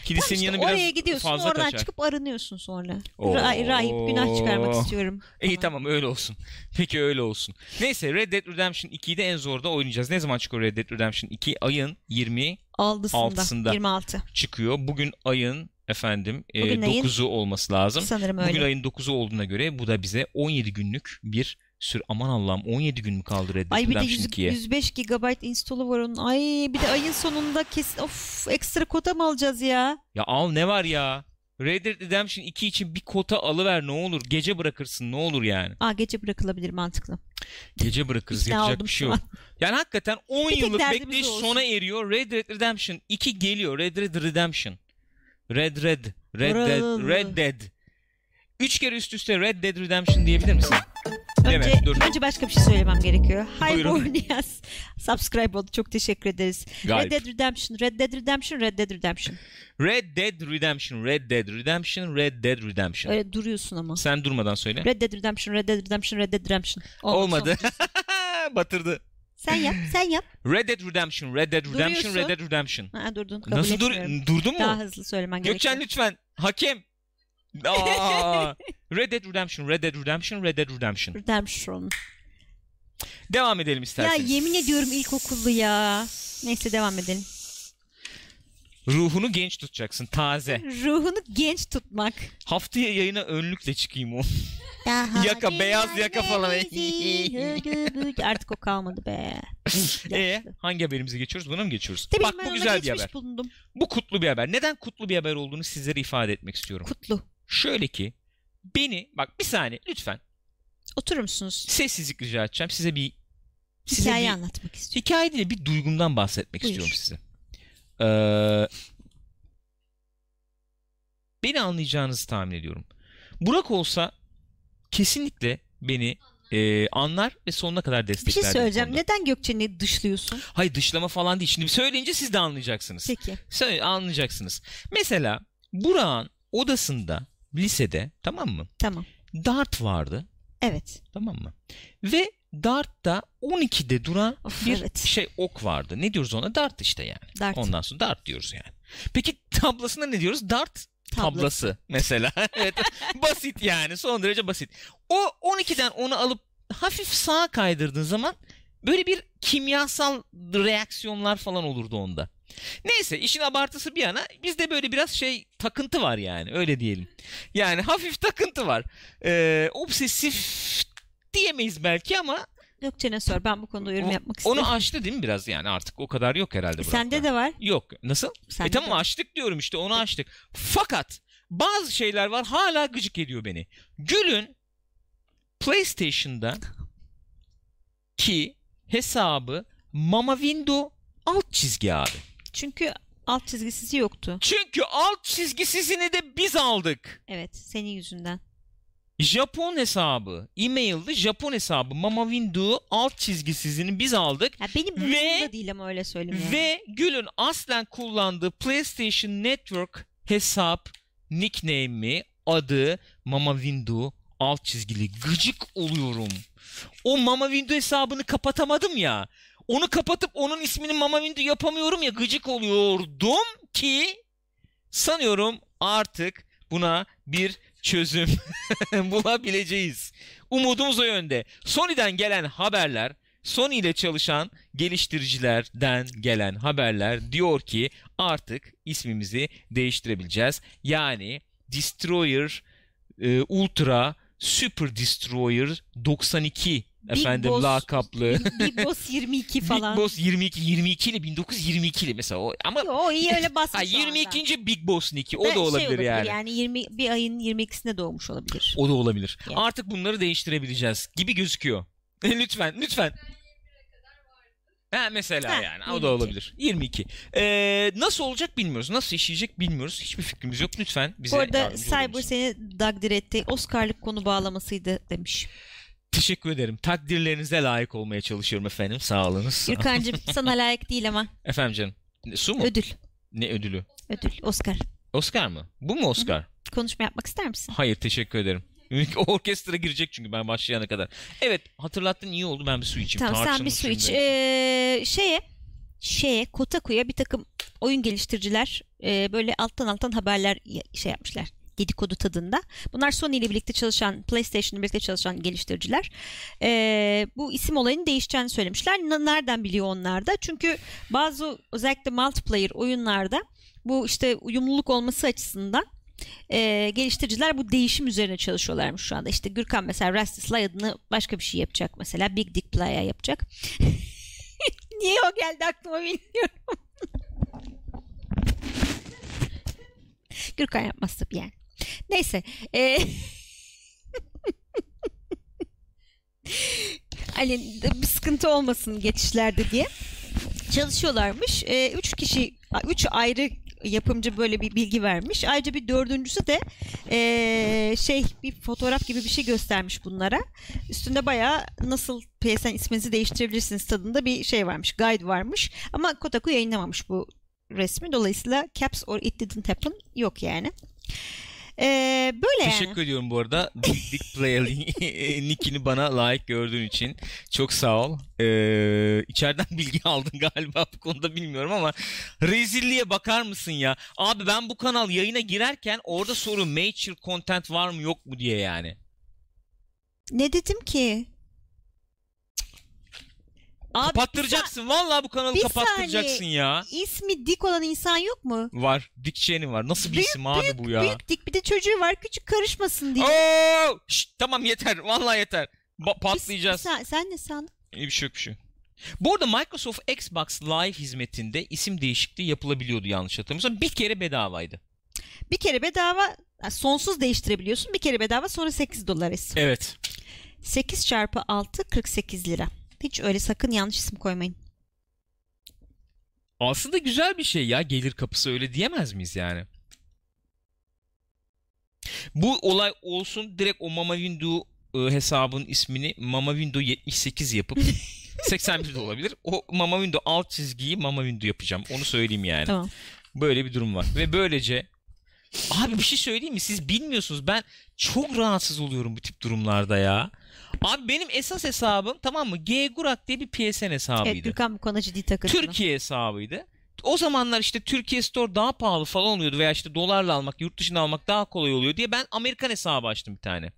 Kilisenin
Tamam işte
yanı biraz
oraya gidiyorsun
fazla
oradan
kaçar.
çıkıp arınıyorsun sonra.
Oo.
Ra- rahip günah çıkarmak istiyorum.
İyi tamam öyle olsun. Peki öyle olsun. Neyse Red Dead Redemption 2'yi de en zorda oynayacağız. Ne zaman çıkıyor Red Dead Redemption 2? Ayın 20
Aldısında.
Altısında.
26.
çıkıyor. Bugün ayın efendim e,
Bugün ayın-
9'u olması lazım.
Sanırım öyle.
Bugün ayın 9'u olduğuna göre bu da bize 17 günlük bir sür. Aman Allah'ım 17 gün mü kaldı Red Dead
Ay bir de
Redemption
100,
2'ye?
105 GB install'ı var onun. Ay bir de ayın sonunda kesin of ekstra kota mı alacağız ya?
Ya al ne var ya? Red Dead Redemption 2 için bir kota alıver ne olur. Gece bırakırsın ne olur yani.
Aa gece bırakılabilir mantıklı.
Gece bırakırız
İkna
yapacak bir şey yok.
an.
Yani hakikaten 10
Bir tek
yıllık bekleyiş
olsun.
sona eriyor. Red Dead Redemption 2 geliyor. Red Dead Redemption. Red Red. Red Dead. Red Dead. Üç kere üst üste Red Dead Redemption diyebilir misin?
Önce,
Evet, dur.
önce başka bir şey söylemem gerekiyor. Hi. Bornias. Subscribe oldu. Çok teşekkür ederiz.
Gayet.
Red Dead Redemption, Red Dead Redemption, Red Dead Redemption.
Red Dead Redemption, Red Dead Redemption, Red Dead Redemption.
Öyle duruyorsun ama.
Sen durmadan söyle.
Red Dead Redemption, Red Dead Redemption, Red Dead Redemption.
Olmadı.
son-
Batırdı.
Sen yap, sen yap.
Red Dead Redemption, Red Dead Redemption,
Duruyorsun.
Red Dead Redemption.
Ha, durdun. Kabul
Nasıl dur
etmiyorum.
durdun mu?
Daha hızlı söylemen
Gökçen
gerekiyor.
lütfen. Hakem. Aa, Red Dead Redemption, Red Dead Redemption, Red Dead Redemption.
Redemption.
Devam edelim
Ya
isterseniz.
yemin ediyorum ilkokullu ya. Neyse devam edelim.
Ruhunu genç tutacaksın, taze.
Ruhunu genç tutmak.
Haftaya yayına önlükle çıkayım o. Yaka, beyaz yaka falan.
Artık o kalmadı be.
e hangi haberimize geçiyoruz? Buna mı geçiyoruz?
Tabii
Bak bu güzel bir haber.
bulundum.
Bu kutlu bir haber. Neden kutlu bir haber olduğunu sizlere ifade etmek istiyorum.
Kutlu.
Şöyle ki beni bak bir saniye lütfen
Oturur musunuz?
sessizlik rica edeceğim. Size bir size
Hikaye
bir,
anlatmak istiyorum.
hikaye değil de bir duygumdan bahsetmek
Buyur.
istiyorum size. Ee, beni anlayacağınızı tahmin ediyorum. Burak olsa kesinlikle beni e, anlar ve sonuna kadar destekler.
Bir şey söyleyeceğim. Neden Gökçen'i dışlıyorsun?
Hayır dışlama falan değil. Şimdi söyleyince siz de anlayacaksınız.
Peki.
Söyle, anlayacaksınız. Mesela Burak'ın odasında lisede tamam mı?
Tamam.
Dart vardı.
Evet.
Tamam mı? Ve dartta 12'de duran
Of,
bir
evet.
şey ok vardı. Ne diyoruz ona? Dart işte yani.
Dart.
Ondan sonra dart diyoruz yani. Peki tablasına ne diyoruz? Dart
Tablası.
tablası mesela. evet. basit yani. Son derece basit. O 12'den onu alıp hafif sağa kaydırdığın zaman böyle bir kimyasal reaksiyonlar falan olurdu onda. Neyse işin abartısı bir yana bizde böyle biraz şey takıntı var yani öyle diyelim. Yani hafif takıntı var. Ee, obsesif diyemeyiz belki ama
Gökçen'e sor. Ben bu konuda yorum
o-
yapmak istiyorum.
onu aştı değil mi biraz yani artık o kadar yok herhalde.
Sende
Burak'ta.
de var.
Yok. Nasıl?
Sende
e tamam
de
açtık diyorum işte onu açtık. Fakat bazı şeyler var hala gıcık ediyor beni. Gül'ün PlayStation'da ki hesabı Mama Window alt çizgi abi.
Çünkü alt çizgisi yoktu.
Çünkü alt çizgisizini de biz aldık.
Evet. Senin yüzünden.
Japon hesabı, e-mail'de Japon hesabı Mama Window alt çizgisizini biz aldık.
Ya benim
Ve-
değil ama öyle söyleyeyim. yani.
Ve Gül'ün aslen kullandığı PlayStation Network hesap nickname'i adı Mama Window alt çizgili gıcık oluyorum. O Mama Window hesabını kapatamadım ya. Onu kapatıp onun ismini Mama Window yapamıyorum ya gıcık oluyordum ki sanıyorum artık buna bir çözüm bulabileceğiz. Umudumuz o yönde. Sony'den gelen haberler Sony ile çalışan geliştiricilerden gelen haberler diyor ki artık ismimizi değiştirebileceğiz. Yani Destroyer e, Ultra Super Destroyer 92
Big
efendim
Boss-
lakaplı.
Big Boss 22 falan.
Big Boss 22 22 ile 1922 ile mesela o ama
Yo, o iyi öyle
ha,
basmış o anda.
22. Big Boss Nick'i o
Ve
da
şey
olabilir yani.
Yani 20 bir ayın 22'sinde doğmuş olabilir.
O da olabilir.
Yani.
Artık bunları değiştirebileceğiz gibi gözüküyor. lütfen, lütfen. Ha mesela
Ha,
yani o
22.
da olabilir. 22. Ee, nasıl olacak bilmiyoruz. Nasıl işleyecek bilmiyoruz. Hiçbir fikrimiz yok. Lütfen bize
Bu arada Cyber seni takdir etti. Oscar'lık konu bağlamasıydı demiş.
Teşekkür ederim. Takdirlerinize layık olmaya çalışıyorum efendim. Sağ olunuz.
Gürkan'cığım sana layık değil ama
efendim canım. Su mu?
ödül.
ne ödülü?
Ödül. Oscar.
Oscar mı? Bu mu Oscar?
Konuşma yapmak ister misin?
Hayır teşekkür ederim. Orkestra girecek çünkü ben başlayana kadar. Evet hatırlattın iyi oldu ben bir su içeyim.
Tamam sen
Tarçınlı
bir su iç. Ee, şeye şeye Kotaku'ya bir takım oyun geliştiriciler e, böyle alttan alttan haberler şey yapmışlar. Dedikodu tadında. Bunlar Sony ile birlikte çalışan, PlayStation ile birlikte çalışan geliştiriciler. Ee, bu isim olayının değişeceğini söylemişler. Nereden biliyor onlar da? Çünkü bazı özellikle multiplayer oyunlarda bu işte uyumluluk olması açısından e, geliştiriciler bu değişim üzerine çalışıyorlarmış şu anda. İşte Gürkan mesela Rastisly adını başka bir şey yapacak mesela. Big Dick Playa yapacak. Niye o geldi aklıma bilmiyorum. Gürkan yapmaz tabii yani. Neyse. e, hani bir sıkıntı olmasın geçişlerde diye çalışıyorlarmış. E, üç kişi, üç ayrı yapımcı böyle bir bilgi vermiş. Ayrıca bir dördüncüsü de e, şey bir fotoğraf gibi bir şey göstermiş bunlara. Üstünde bayağı nasıl PSN isminizi değiştirebilirsiniz tadında bir şey varmış, guide varmış. Ama Kotaku yayınlamamış bu resmi. Dolayısıyla caps or it didn't happen yok yani. E, böyle yani.
Teşekkür ediyorum bu arada. Big Dick Player nickini bana layık gördüğün için. Çok sağ ol. Ee, içeriden bilgi aldın galiba bu konuda bilmiyorum ama rezilliğe bakar mısın ya? Abi ben bu kanal yayına girerken orada soru mature content var mı yok mu diye yani.
Ne dedim ki? Abi,
Kapattıracaksın. Vallahi bu kanalı
bir
kapattıracaksın
saniye.
ya.
ismi dik olan insan yok mu?
Var. Dick Cheney var. Nasıl bir
Büyük,
isim abi bu ya?
Büyük dik bir de çocuğu var küçük karışmasın diye.
Oo! Şşt, tamam yeter. Vallahi yeter. Ba-
Biz-
patlayacağız.
Sen, sen ne sandın?
İyi bir şey yok bir şey. Bu arada Microsoft Xbox Live hizmetinde isim değişikliği yapılabiliyordu yanlış hatırlamıyorsam. Bir kere bedavaydı.
Bir kere bedava sonsuz değiştirebiliyorsun. Bir kere bedava sonra 8 dolar isim.
Evet.
8 çarpı 6 48 lira. Hiç öyle sakın yanlış isim koymayın.
Aslında güzel bir şey ya gelir kapısı öyle diyemez miyiz yani? Bu olay olsun direkt o Mama Window e, hesabın ismini Mama Window 78 yapıp 81 de olabilir. O Mama Window alt çizgiyi Mama Window yapacağım. Onu söyleyeyim yani.
Tamam.
Böyle bir durum var. Ve böylece abi bir şey söyleyeyim mi? Siz bilmiyorsunuz. Ben çok rahatsız oluyorum bu tip durumlarda ya. Abi benim esas hesabım tamam mı? G Gurak diye bir PSN hesabıydı.
Evet Gürkan bu konuda ciddi takıntı.
Türkiye hesabıydı. O zamanlar işte Türkiye Store daha pahalı falan oluyordu veya işte dolarla almak, yurt dışına almak daha kolay oluyor diye ben Amerikan hesabı açtım bir tane.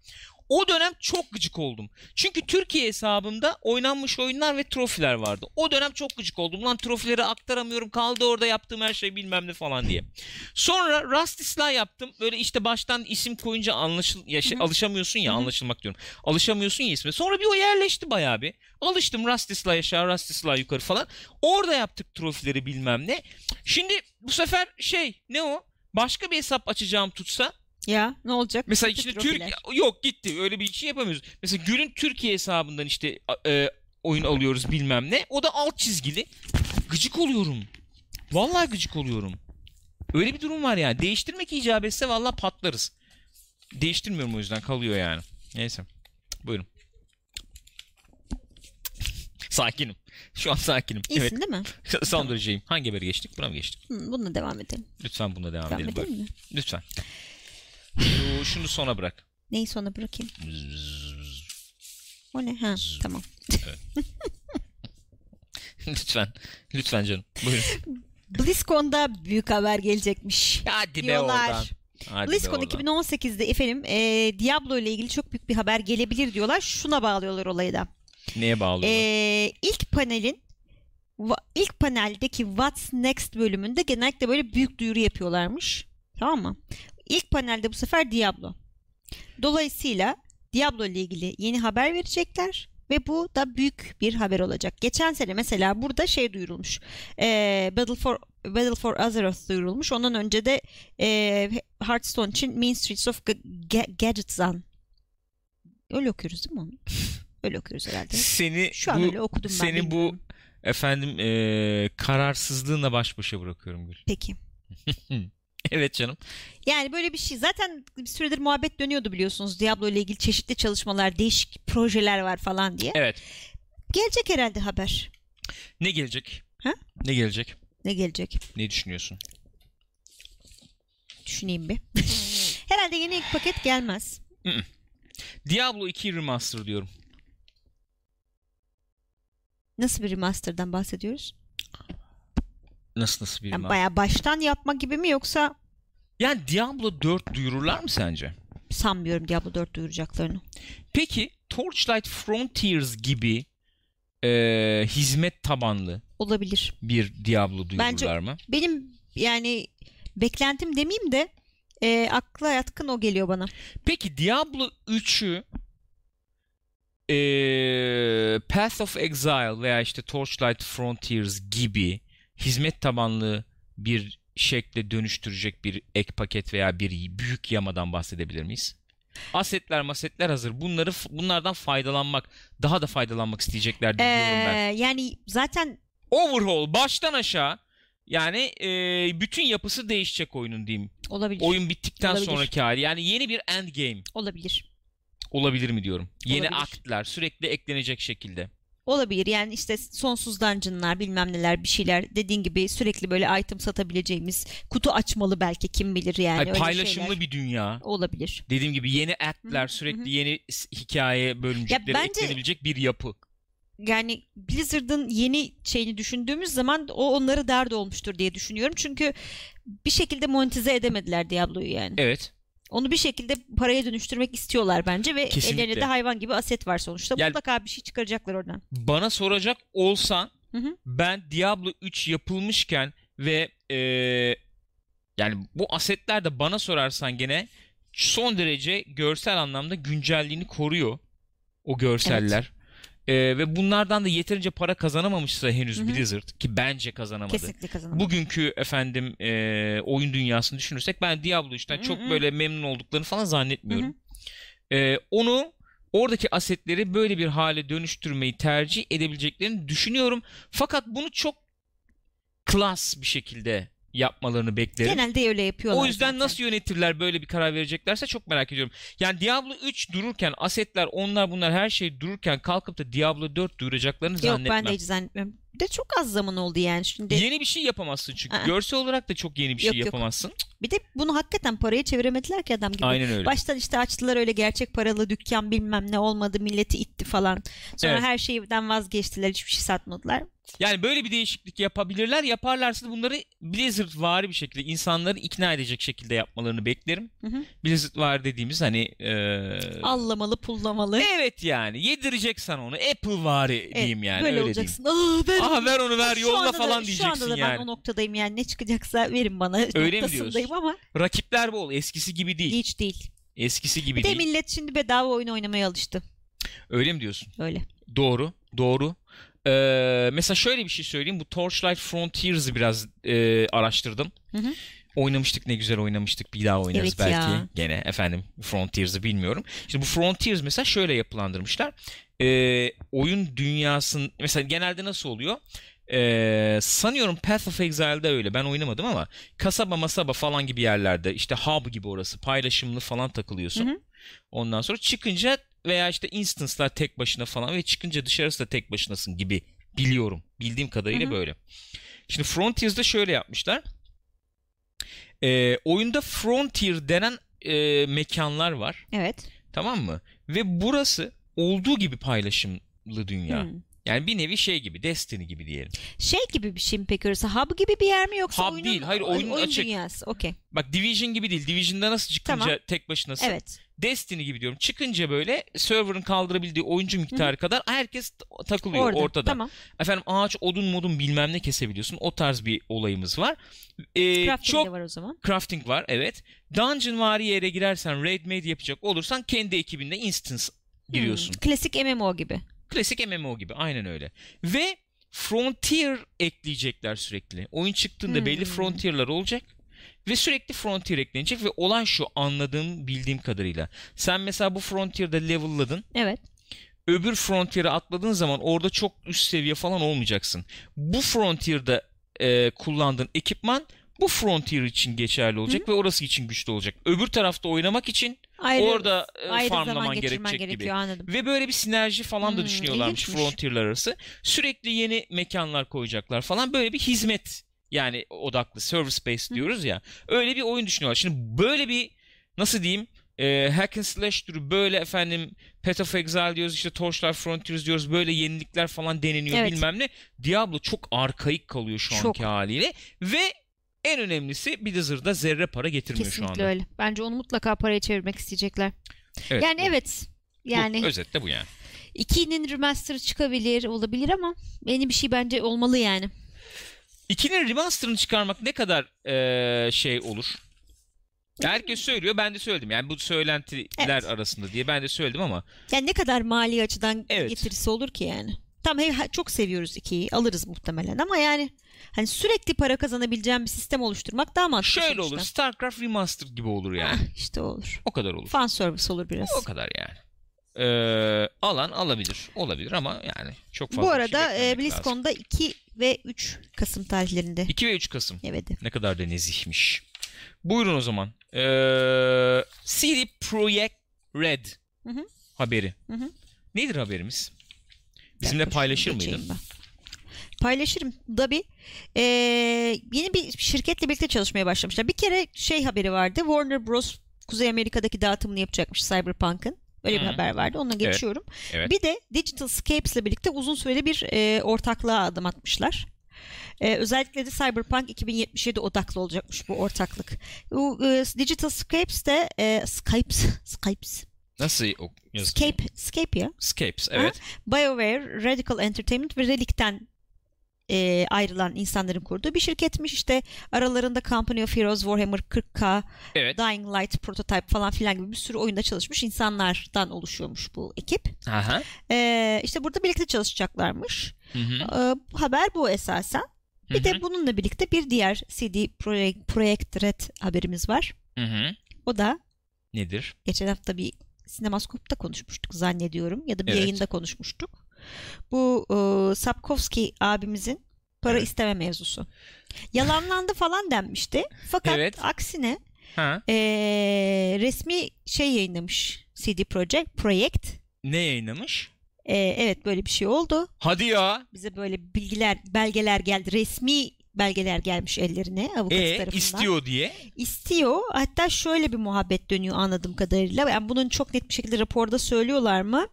O dönem çok gıcık oldum. Çünkü Türkiye hesabımda oynanmış oyunlar ve trofiler vardı. O dönem çok gıcık oldum. Lan trofileri aktaramıyorum kaldı orada yaptığım her şey bilmem ne falan diye. Sonra Rusty Sly yaptım. Böyle işte baştan isim koyunca anlaşıl ya şey, alışamıyorsun ya anlaşılmak diyorum. Alışamıyorsun ya isme. Sonra bir o yerleşti bayağı bir. Alıştım Rusty Sly aşağı Rusty Sly yukarı falan. Orada yaptık trofileri bilmem ne. Şimdi bu sefer şey ne o? Başka bir hesap açacağım tutsa
Ya ne olacak?
Mesela işte. Türk yok gitti öyle bir şey yapamıyoruz. Mesela Gül'ün Türkiye hesabından işte e, oyun alıyoruz bilmem ne. O da alt çizgili. Gıcık oluyorum. Vallahi gıcık oluyorum. Öyle bir durum var yani. Değiştirmek icap etse vallahi patlarız. Değiştirmiyorum o yüzden kalıyor yani. Neyse. Buyurun. Sakinim. Şu an sakinim.
İyisin
evet.
değil mi?
Son dereceyim. Hangi haberi geçtik? Buna mı geçtik?
Hı, bununla devam edelim.
Lütfen buna devam,
Devam
edelim.
edelim mi?
Lütfen. Şu- şunu sona bırak.
Neyi sona bırakayım? O ne? Ha tamam.
lütfen. Lütfen canım. Buyurun.
BlizzCon'da büyük haber gelecekmiş.
Hadi be
Diyorlar.
oradan. Hadi be
BlizzCon
oradan.
2018'de efendim e, Diablo ile ilgili çok büyük bir haber gelebilir diyorlar. Şuna bağlıyorlar olayı da.
Neye bağlıyorlar?
E, ilk panelin ilk paneldeki What's Next bölümünde genellikle böyle büyük duyuru yapıyorlarmış. Tamam mı? İlk panelde bu sefer Diablo. Dolayısıyla Diablo ile ilgili yeni haber verecekler ve bu da büyük bir haber olacak. Geçen sene mesela burada şey duyurulmuş. Ee, Battle for Battle for Azeroth duyurulmuş. Ondan önce de e, Hearthstone için Mean Streets of G- Ga- Gadgetzan. Öyle okuyoruz değil mi onu? Öyle okuyoruz herhalde.
Seni
Şu an
bu
öyle okudum ben.
seni bu
bilmiyorum.
efendim eee, kararsızlığınla baş başa bırakıyorum Gül.
Peki.
Evet canım.
Yani böyle bir şey. Zaten bir süredir muhabbet dönüyordu biliyorsunuz. Diablo ile ilgili çeşitli çalışmalar, değişik projeler var falan diye.
Evet.
Gelecek herhalde haber.
Ne gelecek?
Ha?
Ne gelecek?
Ne gelecek?
Ne düşünüyorsun?
Düşüneyim bir. herhalde yeni ilk paket gelmez.
Diablo 2 Remaster diyorum.
Nasıl bir remaster'dan bahsediyoruz?
Nasıl nasıl bir
Yani bayağı baştan yapma gibi mi yoksa
Yani Diablo 4 duyururlar mı sence?
sanmıyorum Diablo 4 duyuracaklarını.
Peki Torchlight Frontiers gibi eee, hizmet tabanlı
Olabilir.
bir Diablo duyururlar
Bence-
mı?
Benim yani beklentim demeyeyim de e, akla yatkın o geliyor bana.
Peki Diablo 3'ü eee, Path of Exile veya işte Torchlight Frontiers gibi hizmet tabanlı bir şekle dönüştürecek bir ek paket veya bir büyük yamadan bahsedebilir miyiz? Asetler masetler hazır. Bunları bunlardan faydalanmak, daha da faydalanmak isteyecekler diyorum ben.
Ee, yani zaten
Overhaul baştan aşağı yani eee, bütün yapısı değişecek oyunun diyeyim.
olabilir.
Oyun bittikten
Olabilir.
sonraki hali. Yani yeni bir endgame
Olabilir.
olabilir mi diyorum. Yeni
Olabilir.
aktlar sürekli eklenecek şekilde.
Olabilir. Yani işte sonsuz dungeonlar bilmem neler bir şeyler dediğin gibi sürekli böyle item satabileceğimiz kutu açmalı belki kim bilir yani
Hayır, paylaşımlı
şeyler.
bir dünya.
olabilir.
Dediğim gibi yeni
hı,
sürekli yeni hikaye bölümcükleri
bence-
eklenebilecek bir yapı.
Yani Blizzard'ın yeni şeyini düşündüğümüz zaman o onları dert olmuştur diye düşünüyorum. Çünkü bir şekilde monetize edemediler Diablo'yu yani.
Evet.
Onu bir şekilde paraya dönüştürmek istiyorlar bence ve
Kesinlikle.
ellerinde de hayvan gibi aset var sonuçta.
Yani-
Mutlaka bir şey çıkaracaklar oradan.
Bana soracak olsan
Hı hı.
ben Diablo 3 yapılmışken ve eee, yani bu asetler de bana sorarsan gene son derece görsel anlamda güncelliğini koruyor o görseller. Eee, ve bunlardan da yeterince para kazanamamışsa henüz
Hı hı.
Blizzard ki bence kazanamadı.
Kesinlikle kazanamadı.
Bugünkü efendim eee, oyun dünyasını düşünürsek ben Diablo 3'ten çok böyle memnun olduklarını falan zannetmiyorum.
Hı
Eee, onu oradaki asetleri böyle bir hale dönüştürmeyi tercih edebileceklerini düşünüyorum. Fakat bunu çok klas bir şekilde yapmalarını beklerim.
Genelde öyle yapıyorlar
O yüzden
zaten.
nasıl yönetirler böyle bir karar vereceklerse çok merak ediyorum. Yani Diablo 3 dururken asetler onlar bunlar her şey dururken kalkıp da Diablo 4 duyuracaklarını
Yok
zannetmem.
ben de hiç zannetmiyorum. De çok az zaman oldu yani şimdi.
Yeni bir şey yapamazsın çünkü.
Aa.
Görsel olarak da çok yeni bir şey
Yok, yok.
yapamazsın.
Bir de bunu hakikaten paraya çeviremediler ki adam gibi.
Aynen öyle.
Baştan işte açtılar öyle gerçek paralı dükkan bilmem ne olmadı milleti itti falan. Sonra
Evet.
her şeyden vazgeçtiler hiçbir şey satmadılar.
Yani böyle bir değişiklik yapabilirler. Yaparlarsa da bunları Blizzard vari bir şekilde insanları ikna edecek şekilde yapmalarını beklerim.
Hı hı.
Blizzard var dediğimiz hani eee,
Allamalı pullamalı.
Evet yani yedirecek sana onu. Apple vari
Evet,
diyeyim yani
böyle
öyle
olacaksın. Aa, ver
diyeyim. Aha
onu.
ver onu ver
Şu
yolla
anda da-
falan
Şu
diyeceksin
anda da ben
yani.
o noktadayım yani ne çıkacaksa verin bana
Öyle mi diyorsun?
ama
Rakipler bol. Eskisi gibi değil.
hiç değil.
Eskisi gibi
Bir de
değil.
millet şimdi bedava oyun oynamaya alıştı.
Öyle mi diyorsun?
Öyle.
Doğru. Doğru. Ee, mesela şöyle bir şey söyleyeyim. Bu Torchlight Frontiers'ı biraz e, araştırdım.
Hı hı.
Oynamıştık ne güzel oynamıştık. Bir daha oynarız
Evet
belki.
ya.
Gene efendim Frontiers'ı bilmiyorum. İşte bu Frontiers mesela şöyle yapılandırmışlar. Ee, oyun dünyasının mesela genelde nasıl oluyor? Ee, sanıyorum Path of Exile'da öyle. Ben oynamadım ama kasaba masaba falan gibi yerlerde işte hub gibi orası paylaşımlı falan takılıyorsun.
Hı hı.
Ondan sonra çıkınca veya işte instance'lar tek başına falan ve çıkınca dışarısı da tek başınasın gibi biliyorum. Bildiğim kadarıyla
Hı hı.
böyle. Şimdi Frontiers'da şöyle yapmışlar. Ee, oyunda Frontier denen e, mekanlar var.
Evet.
Tamam mı? Ve burası olduğu gibi paylaşımlı dünya.
Hmm.
Yani bir nevi şey gibi, Destiny gibi diyelim.
Şey gibi bir şey mi peki orası? Hub gibi bir yer mi yoksa
Hub
oyunun,
değil, hayır, oyunun
oyun
açık.
dünyası. Okey.
Bak Division gibi değil. Division'da nasıl çıkınca
Tamam.
tek başınasın.
Evet.
Destiny gibi diyorum. Çıkınca böyle server'ın kaldırabildiği oyuncu miktarı kadar herkes takılıyor
Orada.
ortada.
Tamam.
Efendim ağaç, odun modun bilmem ne kesebiliyorsun. O tarz bir olayımız var. Ee,
Crafting
çok
de var o zaman.
crafting var evet. Dungeon vari yere girersen raid maid yapacak olursan kendi ekibinde instance giriyorsun.
Hmm. Klasik MMO gibi.
Klasik MMO gibi aynen öyle. Ve Frontier ekleyecekler sürekli. Oyun çıktığında
Hmm.
belli Frontier'lar olacak. Ve sürekli Frontier eklenecek ve olay şu anladığım bildiğim kadarıyla. Sen mesela bu Frontier'da level'ladın.
Evet.
Öbür Frontier'e atladığın zaman orada çok üst seviye falan olmayacaksın. Bu Frontier'da e, kullandığın ekipman bu Frontier için geçerli olacak ve orası için güçlü olacak. Öbür tarafta oynamak için
Ayrı,
orada e,
ayrı
farmlaman gerekecek gibi.
gerekiyor anladım.
Ve böyle bir sinerji falan da
Hmm,
düşünüyorlarmış
ilginçmiş.
Frontier'lar arası. Sürekli yeni mekanlar koyacaklar falan. Böyle bir hizmet yani odaklı service based diyoruz ya. Öyle bir oyun düşünüyorlar. Şimdi böyle bir nasıl diyeyim e, hack and slash türü böyle efendim Path of Exile diyoruz işte Torchlight Frontiers diyoruz böyle yenilikler falan deneniyor
Evet.
bilmem ne. Diablo çok arkaik kalıyor şu
Çok.
anki haliyle ve en önemlisi Blizzard'da zerre para getirmiyor şu
Kesinlikle
anda.
öyle. Bence onu mutlaka paraya çevirmek isteyecekler.
Evet,
yani
bu-
evet.
bu,
Yani
özetle bu yani.
2'nin remaster'ı çıkabilir, olabilir ama yeni bir şey bence olmalı yani.
İkinin remaster'ını çıkarmak ne kadar eee, şey olur? Herkes söylüyor ben de söyledim. Yani bu söylentiler
Evet.
arasında diye ben de söyledim ama
Yani ne kadar mali açıdan
Evet.
getirisi olur ki yani. Tam çok seviyoruz ikiyi. Alırız muhtemelen ama yani hani sürekli para kazanabileceğim bir sistem oluşturmak daha mantıklı
şöyle
sonuçta.
olur. StarCraft Remastered gibi olur yani.
Ah, işte olur.
O kadar olur.
Fan service olur biraz.
O kadar yani. Eee, alan alabilir. Olabilir ama yani çok fazla
Bu
şey
arada e,
beklememek lazım.
BlizzCon'da 2 ve 3 Kasım tarihlerinde.
2 ve 3 Kasım.
Evet.
Ne kadar da nezihmiş. Buyurun o zaman. Eee CD Projekt Red
Hı hı.
haberi.
Hı hı.
Nedir haberimiz? Bizimle
Dur,
paylaşır mıydın?
ben. Paylaşırım. Tabii. Ee, yeni bir şirketle birlikte çalışmaya başlamışlar. Bir kere şey haberi vardı. Warner Bros. Kuzey Amerika'daki dağıtımını yapacakmış Cyberpunk'ın. Öyle bir haber vardı. Onunla geçiyorum.
Evet.
Bir de Digital Scapes ile birlikte uzun süreli bir e, ortaklığa adım atmışlar. E, özellikle de Cyberpunk 2077 odaklı olacakmış bu ortaklık. Bu e, Digital Scapes de e, Skypes, Skypes,
Nasıl o yazılıyor?
Scape, Scape ya.
Scapes evet.
BioWare, Radical Entertainment ve Relic'ten e, ayrılan insanların kurduğu bir şirketmiş. İşte aralarında Company of Heroes, Warhammer 40k,
Evet.
Dying Light, Prototype falan filan gibi bir sürü oyunda çalışmış insanlardan oluşuyormuş bu ekip.
Aha.
E, işte burada birlikte çalışacaklarmış.
Hı hı.
E, haber bu esasen. Bir
Hı hı.
de bununla birlikte bir diğer CD Projekt, Projekt Red haberimiz var.
Hı hı.
O da
Nedir?
geçen hafta bir Sinemaskop'ta konuşmuştuk zannediyorum ya da bir
Evet.
yayında konuşmuştuk. Bu e, Sapkowski abimizin para
Evet.
isteme mevzusu. Yalanlandı falan denmişti. Fakat
Evet.
aksine
Ha.
e, resmi şey yayınlamış CD Projekt Projekt.
Ne yayınlamış?
E, evet böyle bir şey oldu.
Hadi ya.
Bize böyle bilgiler, belgeler geldi. Resmi belgeler gelmiş ellerine avukat
E
tarafından.
istiyor diye.
İstiyor. Hatta şöyle bir muhabbet dönüyor anladığım kadarıyla. Yani bunun çok net bir şekilde raporda söylüyorlar mı?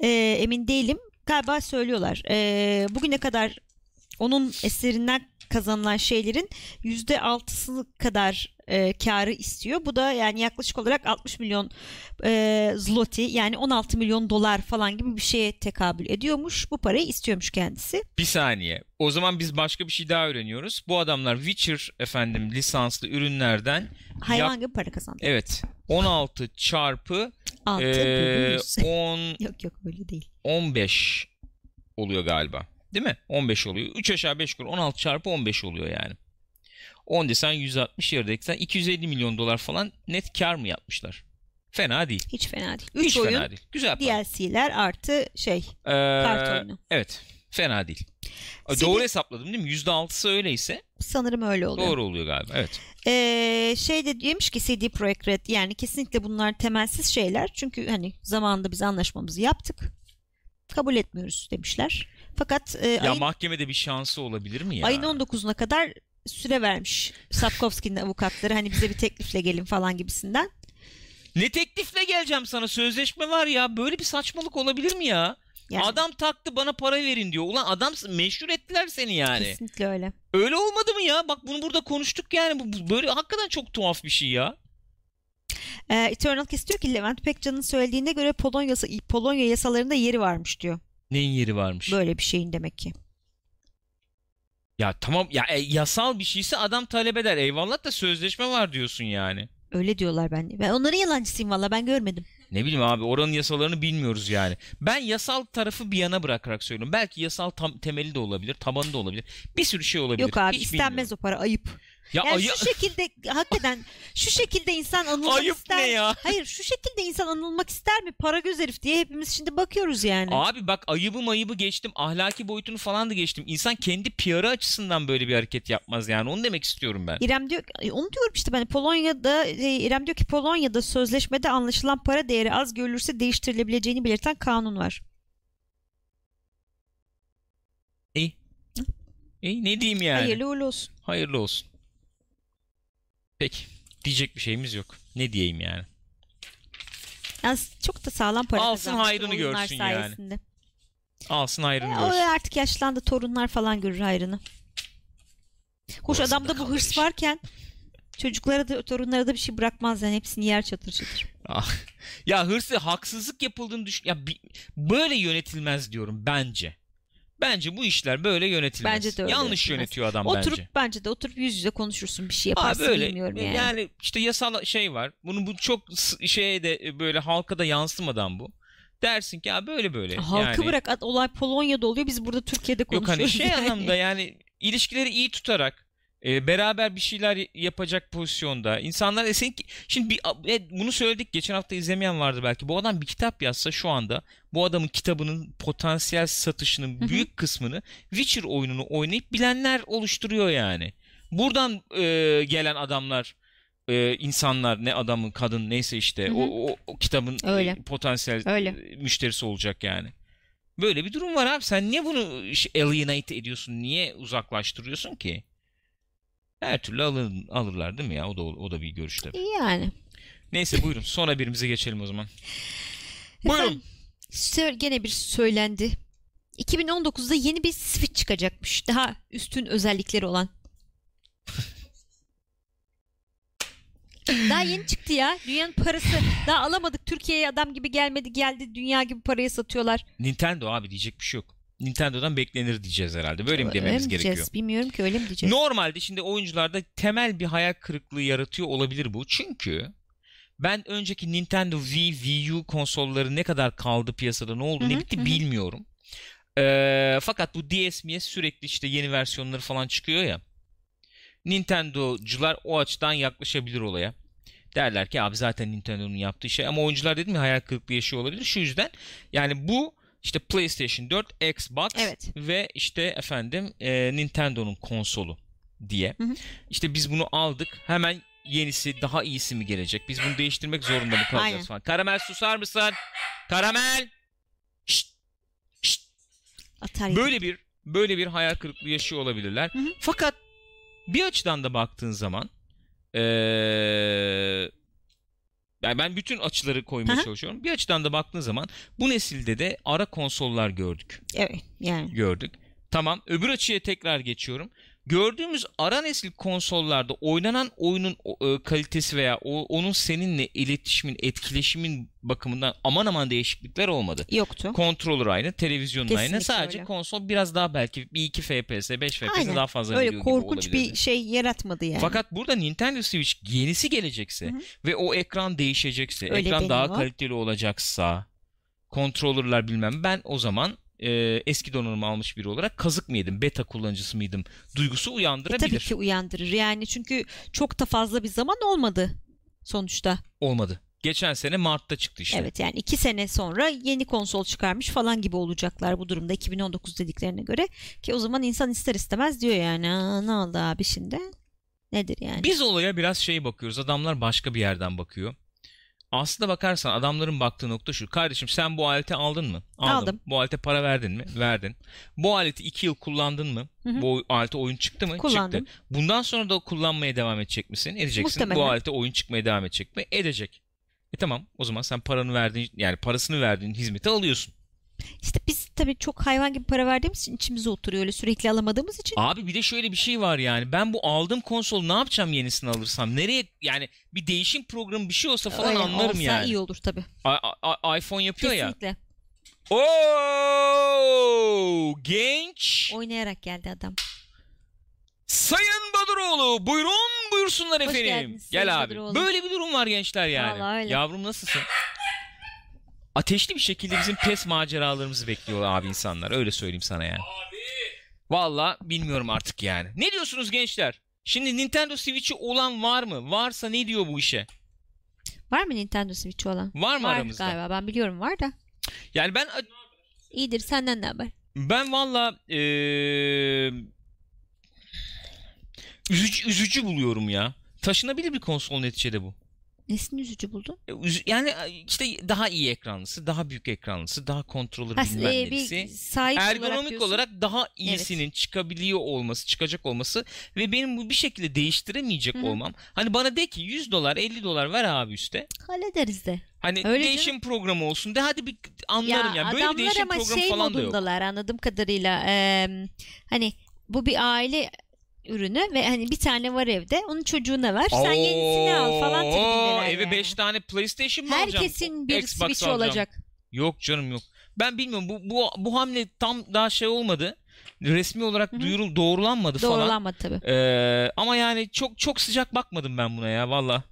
Ee, emin değilim. Galiba söylüyorlar. Ee, bugüne kadar onun eserinden kazanılan şeylerin yüzde altısını kadar e, karı istiyor. Bu da yani yaklaşık olarak 60 milyon e, zloty yani 16 milyon dolar falan gibi bir şeye tekabül ediyormuş. Bu parayı istiyormuş kendisi.
Bir saniye. O zaman biz başka bir şey daha öğreniyoruz. Bu adamlar Witcher efendim lisanslı ürünlerden
Hayvan
Yap-
gibi para kazandı.
evet 16 çarpı
6
eee, 10
Yok yok öyle değil.
15 oluyor galiba. Değil mi? 15 oluyor. 3 aşağı 5 yukarı 16 çarpı 15 oluyor yani. 10 desen 160 yarıda eksen 250 milyon dolar falan net kar mı yapmışlar? Fena değil.
Hiç fena değil. 3
Hiç
oyun
fena değil. Güzel.
DLC'ler artı şey
Ee,
kart oyunu.
Evet. Fena değil.
CD
Doğru hesapladım değil mi? %6'sı öyleyse
sanırım öyle oluyor.
doğru oluyor galiba. Evet.
Ee, şey de demiş ki CD Projekt Red yani kesinlikle bunlar temelsiz şeyler. Çünkü hani zamanında biz anlaşmamızı yaptık. Kabul etmiyoruz demişler. Fakat e,
Ya
ayın,
mahkemede bir şansı olabilir mi ya?
ayın 19'una kadar süre vermiş Sapkowski'nin avukatları hani bize bir teklifle gelin falan gibisinden.
Ne teklifle geleceğim sana? Sözleşme var ya. Böyle bir saçmalık olabilir mi ya?
Yani
Adam taktı bana para verin diyor. Ulan adam meşhur ettiler seni yani.
kesinlikle öyle.
Öyle olmadı mı ya? Bak bunu burada konuştuk yani. Bu, böyle hakikaten çok tuhaf bir şey ya.
Ee, Eternal Kiss diyor ki Levent Pekcan'ın söylediğine göre Polonya, Polonya yasalarında yeri varmış diyor.
Neyin yeri varmış?
Böyle bir şeyin demek ki.
Ya tamam ya e, yasal bir şeyse adam talep eder. Eyvallah da sözleşme var diyorsun yani.
Öyle diyorlar ben. Ben onların yalancısıyım valla ben görmedim.
Ne bileyim abi oranın yasalarını bilmiyoruz yani. Ben yasal tarafı bir yana bırakarak söylüyorum. Belki yasal tam, temeli de olabilir, tabanı da olabilir. Bir sürü şey olabilir.
Yok abi
Hiç
istenmez
bilmiyorum.
o para ayıp.
Ya
Yani
ayı...
şu şekilde hakikaten şu şekilde insan anılmak
Ayıp
ister.
ne ya?
Hayır şu şekilde insan anılmak ister mi? Para göz herif diye hepimiz şimdi bakıyoruz yani.
Abi bak ayıbı mayıbı geçtim. Ahlaki boyutunu falan da geçtim. İnsan kendi PR'ı açısından böyle bir hareket yapmaz yani. Onu demek istiyorum ben.
İrem diyor Ay, onu diyorum işte ben Polonya'da e, İrem diyor ki Polonya'da sözleşmede anlaşılan para değeri az görülürse değiştirilebileceğini belirten kanun var.
İyi. İyi ne diyeyim yani?
Hayırlı uğurlu olsun.
Hayırlı olsun. Peki. Diyecek bir şeyimiz yok. Ne diyeyim yani?
Yani çok da sağlam para
Alsın hayrını görsün yani.
sayesinde.
Alsın
E,
hayrını
o
görsün.
artık yaşlandı torunlar falan görür hayrını. Hoş adamda bu hırs
iş.
varken çocuklara da torunlara da bir şey bırakmaz yani hepsini yer çatır çatır.
Ah. ya hırsı haksızlık yapıldığını düşün. Ya böyle yönetilmez diyorum bence. Bence bu işler böyle yönetilmez.
Bence de öyle
Yanlış
yönetilmez.
yönetiyor adam
Oturup
bence.
bence de oturup yüz yüze konuşursun bir şey
Abi
yaparsın
öyle
bilmiyorum yani.
işte yasal şey var. Bunu bu çok şeye de e, böyle halka da yansımadan bu. Dersin ki ya böyle böyle.
Halkı
yani,
bırak at- olay Polonya'da oluyor biz burada Türkiye'de
Yok
konuşuyoruz.
hani şey
yani.
anlamda yani ilişkileri iyi tutarak e, beraber bir şeyler yapacak pozisyonda insanlar e, senin, şimdi bir, e, bunu söyledik geçen hafta izlemeyen vardı belki bu adam bir kitap yazsa şu anda bu adamın kitabının potansiyel satışının büyük kısmını Witcher oyununu oynayıp bilenler oluşturuyor yani buradan e, gelen adamlar e, insanlar ne adamın kadın neyse işte o, o, o kitabın e,
Öyle.
potansiyel
Öyle.
e, müşterisi olacak yani. Böyle bir durum var abi. Sen niye bunu alienate ediyorsun? Niye uzaklaştırıyorsun ki? Her türlü alır, alırlar değil mi ya? O da o da bir görüş tabii.
Yani.
Neyse buyurun. Sonra birimize geçelim o zaman. Buyurun.
Efendim, gene bir söylendi. 2019'da yeni bir Switch çıkacakmış. Daha üstün özellikleri olan. Daha yeni çıktı ya. Dünyanın parası. Daha alamadık. Türkiye'ye adam gibi gelmedi geldi. Dünya gibi paraya satıyorlar.
Nintendo abi diyecek bir şey yok. Nintendo'dan beklenir diyeceğiz herhalde. Böyle mi
Öyle
dememiz
mi
gerekiyor?
diyeceğiz? Bilmiyorum ki öyle mi diyeceğiz?
Normalde şimdi oyuncularda temel bir hayal kırıklığı yaratıyor olabilir bu. Çünkü ben önceki Nintendo Wii, Wii U konsolları ne kadar kaldı piyasada ne oldu
Hı
ne bitti
hı hı.
bilmiyorum. Ee, fakat bu DSMS sürekli işte yeni versiyonları falan çıkıyor ya. Nintendo'cular o açıdan yaklaşabilir olaya. Derler ki abi zaten Nintendo'nun yaptığı şey ama oyuncular dedim ya hayal kırıklığı yaşıyor olabilir. Şu yüzden yani bu işte PlayStation 4, Xbox
Evet.
ve işte efendim e, Nintendo'nun konsolu diye.
Hı hı.
İşte biz bunu aldık. Hemen yenisi daha iyisi mi gelecek? Biz bunu değiştirmek zorunda mı kalacağız
Aynen.
falan. Karamel susar mısın? Karamel! Şşt! Şşt!
Atar
Böyle bir böyle bir hayal kırıklığı yaşıyor olabilirler.
Hı hı.
Fakat bir açıdan da baktığın zaman eee yani ben bütün açıları koymaya
hı.
çalışıyorum. Bir açıdan da baktığın zaman bu nesilde de ara konsollar gördük
Evet yani.
gördük. Tamam öbür açıya tekrar geçiyorum. Gördüğümüz ara nesil konsollarda oynanan oyunun e, kalitesi veya onun seninle iletişimin, etkileşimin bakımından aman aman değişiklikler olmadı.
Yoktu.
Controller aynı, televizyonun aynı. Sadece
öyle.
konsol biraz daha belki bir 2 FPS, 5 FPS
Aynen.
daha fazla
Öyle korkunç bir şey yaratmadı yani.
Fakat burada Nintendo Switch yenisi gelecekse
Hı hı.
ve o ekran değişecekse,
Öyle
ekran daha
deniyor.
kaliteli olacaksa, kontrollerler bilmem ben o zaman e, eski donanımı almış biri olarak kazık mı yedim, beta kullanıcısı mıydım duygusu
E,
uyandırabilir.
tabii ki uyandırır. Yani çünkü çok da fazla bir zaman olmadı sonuçta.
Olmadı. Geçen sene Mart'ta çıktı işte.
Evet yani iki sene sonra yeni konsol çıkarmış falan gibi olacaklar bu durumda 2019 dediklerine göre. Ki o zaman insan ister istemez diyor yani Aa, ne oldu abi şimdi? Nedir yani?
Biz olaya biraz şey bakıyoruz. Adamlar başka bir yerden bakıyor. Aslında bakarsan adamların baktığı nokta şu. Kardeşim sen bu aleti aldın mı?
Aldım.
Bu alete para verdin mi? Verdin. Bu aleti 2 yıl kullandın mı?
Hı hı.
Bu alete oyun çıktı mı?
Kullandım.
Çıktı. Bundan sonra da kullanmaya devam edecek misin? Edeceksin.
Muhtemelen.
Bu alete oyun çıkmaya devam edecek mi? Edecek. E tamam o zaman sen paranı verdiğin yani parasını verdiğin hizmeti alıyorsun.
İşte biz tabii çok hayvan gibi para verdiğimiz için içimize oturuyor öyle sürekli alamadığımız için.
Abi bir de şöyle bir şey var yani. Ben bu aldığım konsolu ne yapacağım yenisini alırsam? Nereye yani bir değişim programı bir şey olsa falan
Öyle
anlarım
olsa
yani.
iyi olur tabii.
I- I- iPhone yapıyor ya.
Kesinlikle.
Oo, genç
Oynayarak geldi adam.
Sayın Baduroğlu buyurun buyursunlar
Hoş
efendim.
geldiniz Sayın
Gel abi.
Baduroğlu.
Böyle bir durum var gençler yani.
Vallahi öyle.
Yavrum nasılsın? Ateşli bir şekilde bizim PES maceralarımızı bekliyor abi insanlar. Öyle söyleyeyim sana yani. Valla bilmiyorum artık yani. Ne diyorsunuz gençler? Şimdi Nintendo Switch'i olan var mı? Varsa ne diyor bu işe?
Var mı Nintendo Switch olan?
Var mı
Var
aramızda?
galiba. Ben biliyorum var da.
Yani ben
İyidir. Senden ne haber?
ben valla eee, üzücü, üzücü buluyorum ya. Taşınabilir bir konsol neticede bu.
Nesini üzücü buldun?
E, Yani işte daha iyi ekranlısı, daha büyük ekranlısı, daha kontrolör
Ha,
bilmem
e, olarak
Ergonomik
diyorsun.
olarak daha iyisinin çıkabiliyor olması, çıkacak olması ve benim bu bir şekilde değiştiremeyecek
Hı hı.
olmam. Hani bana de ki 100 dolar, 50 dolar ver abi üste.
hallederiz de.
Hani
Öyle
değişim programı olsun de hadi bir anlarım ya. Böyle bir
adamlar
değişim
ama
programı
şey
falan da yok.
modundalar anladığım kadarıyla. Eee, hani bu bir aile ürünü ve hani bir tane var evde. Onun çocuğuna ver. Sen yenisini al falan
Oo,
tribindeler
Eve
yani.
5 tane PlayStation mı alacağım?
Herkesin bir
Xbox
Switch
alacağım.
olacak.
Yok canım yok. Ben bilmiyorum bu bu bu hamle tam daha şey olmadı. Resmi olarak duyurul doğrulanmadı falan.
Doğrulanmadı tabii.
Ee, ama yani çok çok sıcak bakmadım ben buna ya valla.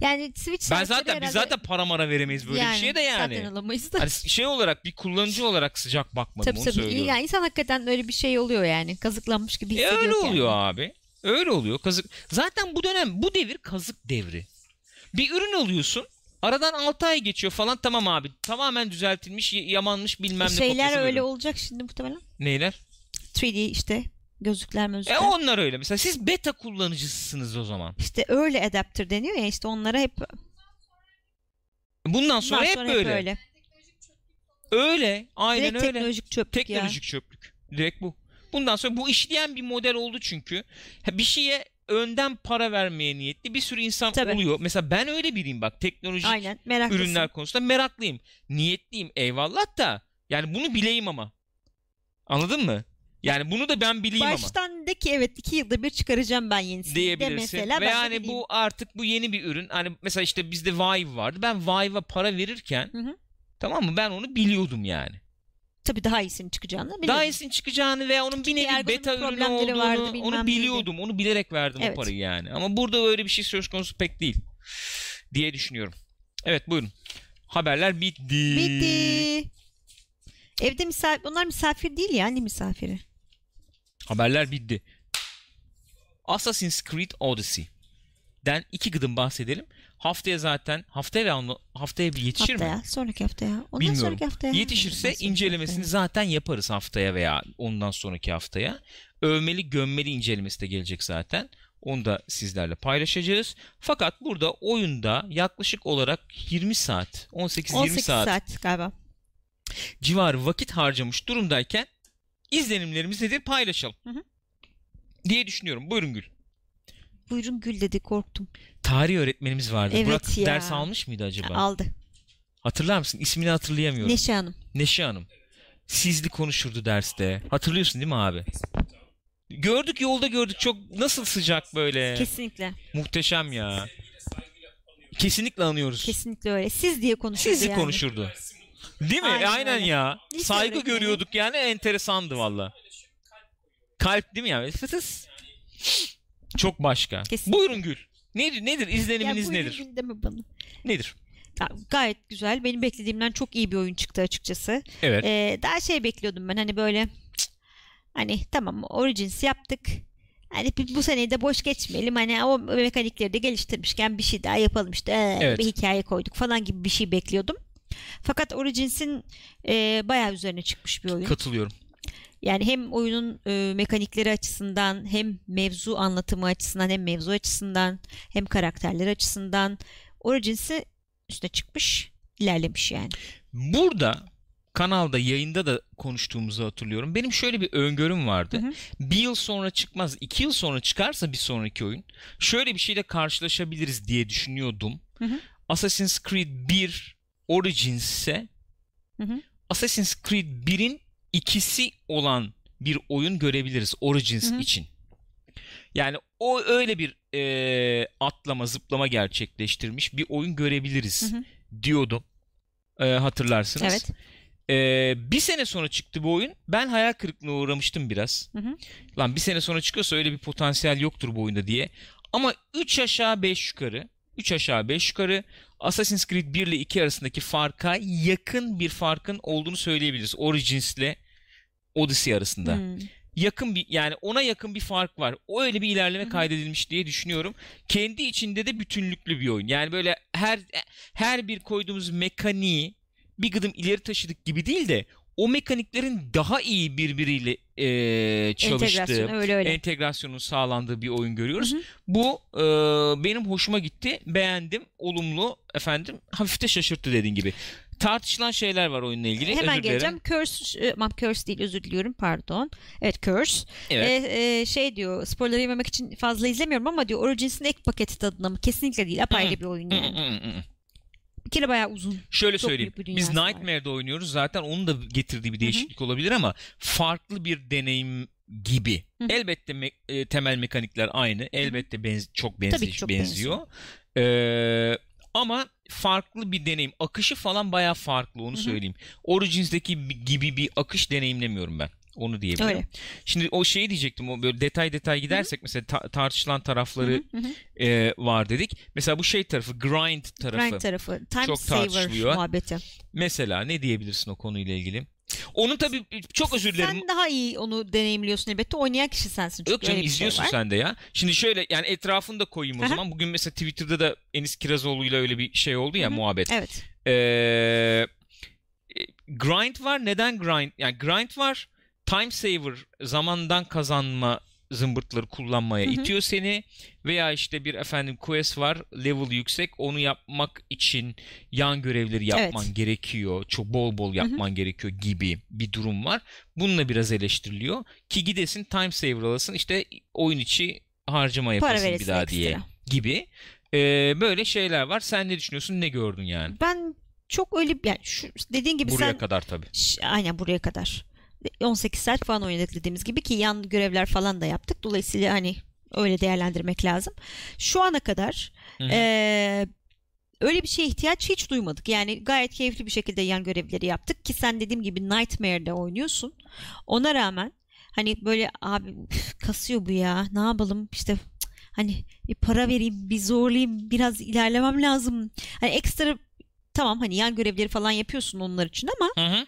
Yani Switch
Ben zaten biz
herhalde-
zaten para mara veremeyiz böyle bir şeye de yani.
Zaten alamayız da.
Hani şey olarak bir kullanıcı olarak sıcak bakmadım
tabii
onu
tabii.
söylüyorum.
Yani insan hakikaten öyle bir şey oluyor yani. Kazıklanmış gibi
E,
hissediyor
öyle
kendini.
oluyor abi. Öyle oluyor. Kazık. Zaten bu dönem bu devir kazık devri. Bir ürün alıyorsun. Aradan 6 ay geçiyor falan tamam abi. Tamamen düzeltilmiş, yamanmış bilmem ne
Şeyler öyle
ürün.
olacak şimdi muhtemelen.
Neyler?
3D işte gözlükler mözlükler.
E onlar öyle. Mesela siz beta kullanıcısınız o zaman.
İşte öyle adapter deniyor ya işte onlara hep
Bundan sonra,
bundan
hep,
sonra
böyle.
öyle.
Öyle. Aynen
Direkt
öyle.
teknolojik çöplük ya.
Teknolojik çöplük. Direkt bu. Bundan sonra bu işleyen bir model oldu çünkü. Bir şeye önden para vermeye niyetli bir sürü insan
Tabii.
oluyor. Mesela ben öyle biriyim bak. Teknolojik
Aynen meraklısın.
ürünler konusunda meraklıyım. Niyetliyim eyvallah da. Yani bunu bileyim ama. Anladın mı? Yani bunu da ben bileyim ama.
Baştan de ki evet iki yılda bir çıkaracağım ben yenisini de
diyebilirsin.
mesela.
Ve
de
yani
bileyim.
bu artık bu yeni bir ürün. Hani mesela işte bizde Vive vardı. Ben Vive'a para verirken
Hı hı.
tamam mı? Ben onu biliyordum yani.
Tabii daha iyisini çıkacağını
Daha
biliyorum.
iyisinin çıkacağını ve onun bir nevi beta ürünü olduğunu
vardı,
onu
neydi.
biliyordum. Onu bilerek verdim
Evet.
o parayı yani. Ama burada öyle bir şey söz konusu pek değil diye düşünüyorum. Evet buyurun. Haberler bitti.
Bitti. Evde misafir, onlar misafir değil ya, ne misafiri?
Haberler bitti. Assassin's Creed Odyssey. Den iki gıdım bahsedelim. Haftaya zaten haftaya ve haftaya bir yetişir
haftaya,
mi?
sonraki haftaya. Ondan
Bilmiyorum.
sonraki haftaya.
Yetişirse
Ondan
incelemesini
haftaya.
zaten yaparız haftaya veya ondan sonraki haftaya. Övmeli gömmeli incelemesi de gelecek zaten. Onu da sizlerle paylaşacağız. Fakat burada oyunda yaklaşık olarak 20 saat, 18-20
18
saat,
saat galiba.
civarı vakit harcamış durumdayken izlenimlerimiz nedir paylaşalım.
Hı hı.
Diye düşünüyorum. Buyurun Gül.
Buyurun Gül dedi korktum.
Tarih öğretmenimiz vardı.
Evet
Burak
ya.
ders almış mıydı acaba?
Aldı.
Hatırlar mısın? İsmini hatırlayamıyorum.
Neşe Hanım.
Neşe Hanım. Sizli konuşurdu derste. Hatırlıyorsun değil mi abi? Gördük yolda gördük çok nasıl sıcak böyle.
Kesinlikle.
Muhteşem ya. Kesinlikle anıyoruz.
Kesinlikle öyle. Siz diye konuşuyordu
Sizli
yani.
konuşurdu. Değil mi?
Aynen
Aynen,
öyle.
ya.
Lise
Saygı
öğretmeni.
görüyorduk yani enteresandı valla. Kalp değil mi yani? Fıtıs. Çok başka.
Kesinlikle.
Buyurun Gül. Nedir nedir
Ya
izleniminiz
buyurun
nedir?
Gül deme bana.
Nedir?
Ya, gayet güzel. Benim beklediğimden çok iyi bir oyun çıktı açıkçası.
Evet.
Ee, daha şey bekliyordum ben hani böyle hani tamam Origins yaptık. Hani bu seneyi de boş geçmeyelim. Hani o mekanikleri de geliştirmişken bir şey daha yapalım işte. Ee,
Evet.
Bir hikaye koyduk falan gibi bir şey bekliyordum. Fakat Origins'in e, bayağı üzerine çıkmış bir oyun.
Katılıyorum.
Yani hem oyunun e, mekanikleri açısından hem mevzu anlatımı açısından hem mevzu açısından hem karakterler açısından Origins'i üstüne çıkmış, ilerlemiş yani.
Burada kanalda yayında da konuştuğumuzu hatırlıyorum. Benim şöyle bir öngörüm vardı.
Hı hı.
Bir yıl sonra çıkmaz, iki yıl sonra çıkarsa bir sonraki oyun şöyle bir şeyle karşılaşabiliriz diye düşünüyordum.
Hı hı.
Assassin's Creed 1 Origins ise
Hı hı.
Assassin's Creed 1'in ikisi olan bir oyun görebiliriz Origins
Hı hı.
için. Yani o öyle bir e, atlama zıplama gerçekleştirmiş bir oyun görebiliriz
Hı hı.
diyordum. E, hatırlarsınız.
Evet.
E, bir sene sonra çıktı bu oyun. Ben hayal kırıklığına uğramıştım biraz.
Hı hı.
Lan bir sene sonra çıkıyorsa öyle bir potansiyel yoktur bu oyunda diye. Ama 3 aşağı 5 yukarı 3 aşağı 5 yukarı Assassin's Creed 1 ile 2 arasındaki farka yakın bir farkın olduğunu söyleyebiliriz. Origins ile Odyssey arasında.
Hmm.
Yakın bir yani ona yakın bir fark var. O öyle bir ilerleme kaydedilmiş diye düşünüyorum. Kendi içinde de bütünlüklü bir oyun. Yani böyle her her bir koyduğumuz mekaniği bir gıdım ileri taşıdık gibi değil de o mekaniklerin daha iyi birbiriyle eee çalıştığı,
Entegrasyon öyle öyle.
entegrasyonun sağlandığı bir oyun görüyoruz.
Hı hı.
Bu e, benim hoşuma gitti. Beğendim. Olumlu efendim. Hafif de şaşırttı dediğin gibi. Tartışılan şeyler var oyunla ilgili.
Hemen
Özür dilerim.
geleceğim. Curse, e, aman Curse değil özür diliyorum pardon. Evet Curse.
Evet.
E, e, şey diyor spoiler yememek için fazla izlemiyorum ama diyor Origins'in ek paketi tadında mı? Kesinlikle değil. Apayrı bir oyun yani. Bir kere bayağı uzun.
Şöyle
Çok
söyleyeyim. Biz
dünyası var.
Nightmare'da oynuyoruz. Zaten onun da getirdiği bir değişiklik olabilir ama farklı bir deneyim gibi.
Hı hı.
Elbette me- e, temel mekanikler aynı. Elbette benz- çok benzi-
Tabii çok
benziyor. Ee, ama farklı bir deneyim. Akışı falan bayağı farklı onu
Hı hı.
söyleyeyim. Origins'deki bi- gibi bir akış deneyimlemiyorum ben. Onu diyebilirim.
Öyle.
Şimdi o şeyi diyecektim. O böyle detay detay gidersek mesela ta- tartışılan tarafları e, var dedik. Mesela bu şey tarafı, grind tarafı.
Grind tarafı. Time
çok
saver muhabbeti.
Mesela ne diyebilirsin o konuyla ilgili? Onun tabii çok özür dilerim.
Sen daha iyi onu deneyimliyorsun elbette. Oynayan kişi sensin. Çünkü
Yok canım
şey
izliyorsun
var.
sen de ya. Şimdi şöyle yani etrafını da koyayım o zaman. Bugün mesela Twitter'da da Enis Kirazoğlu'yla öyle bir şey oldu ya
Hı hı.
muhabbet.
Evet.
Ee, grind var. Neden grind? Yani grind var. Time saver zamandan kazanma zımbırtları kullanmaya
Hı hı.
itiyor seni. Veya işte bir efendim quest var level yüksek onu yapmak için yan görevleri yapman
Evet.
gerekiyor. Çok bol bol yapman gerekiyor gibi bir durum var. Bununla biraz eleştiriliyor. Ki gidesin time saver alasın işte oyun içi harcama yapasın bir daha
ekstra.
diye gibi. Ee, böyle şeyler var. Sen ne düşünüyorsun ne gördün yani?
Ben çok öyle yani şu dediğin gibi
buraya
sen
kadar tabii.
Aynen buraya kadar. 18 saat falan oynadık dediğimiz gibi ki yan görevler falan da yaptık. Dolayısıyla hani öyle değerlendirmek lazım. Şu ana kadar eee, öyle bir şeye ihtiyaç hiç duymadık. Yani gayet keyifli bir şekilde yan görevleri yaptık ki sen dediğim gibi Nightmare'de oynuyorsun. Ona rağmen hani böyle abi kasıyor bu ya ne yapalım işte hani bir para vereyim bir zorlayayım biraz ilerlemem lazım. Hani ekstra tamam hani yan görevleri falan yapıyorsun onlar için ama
Hı hı.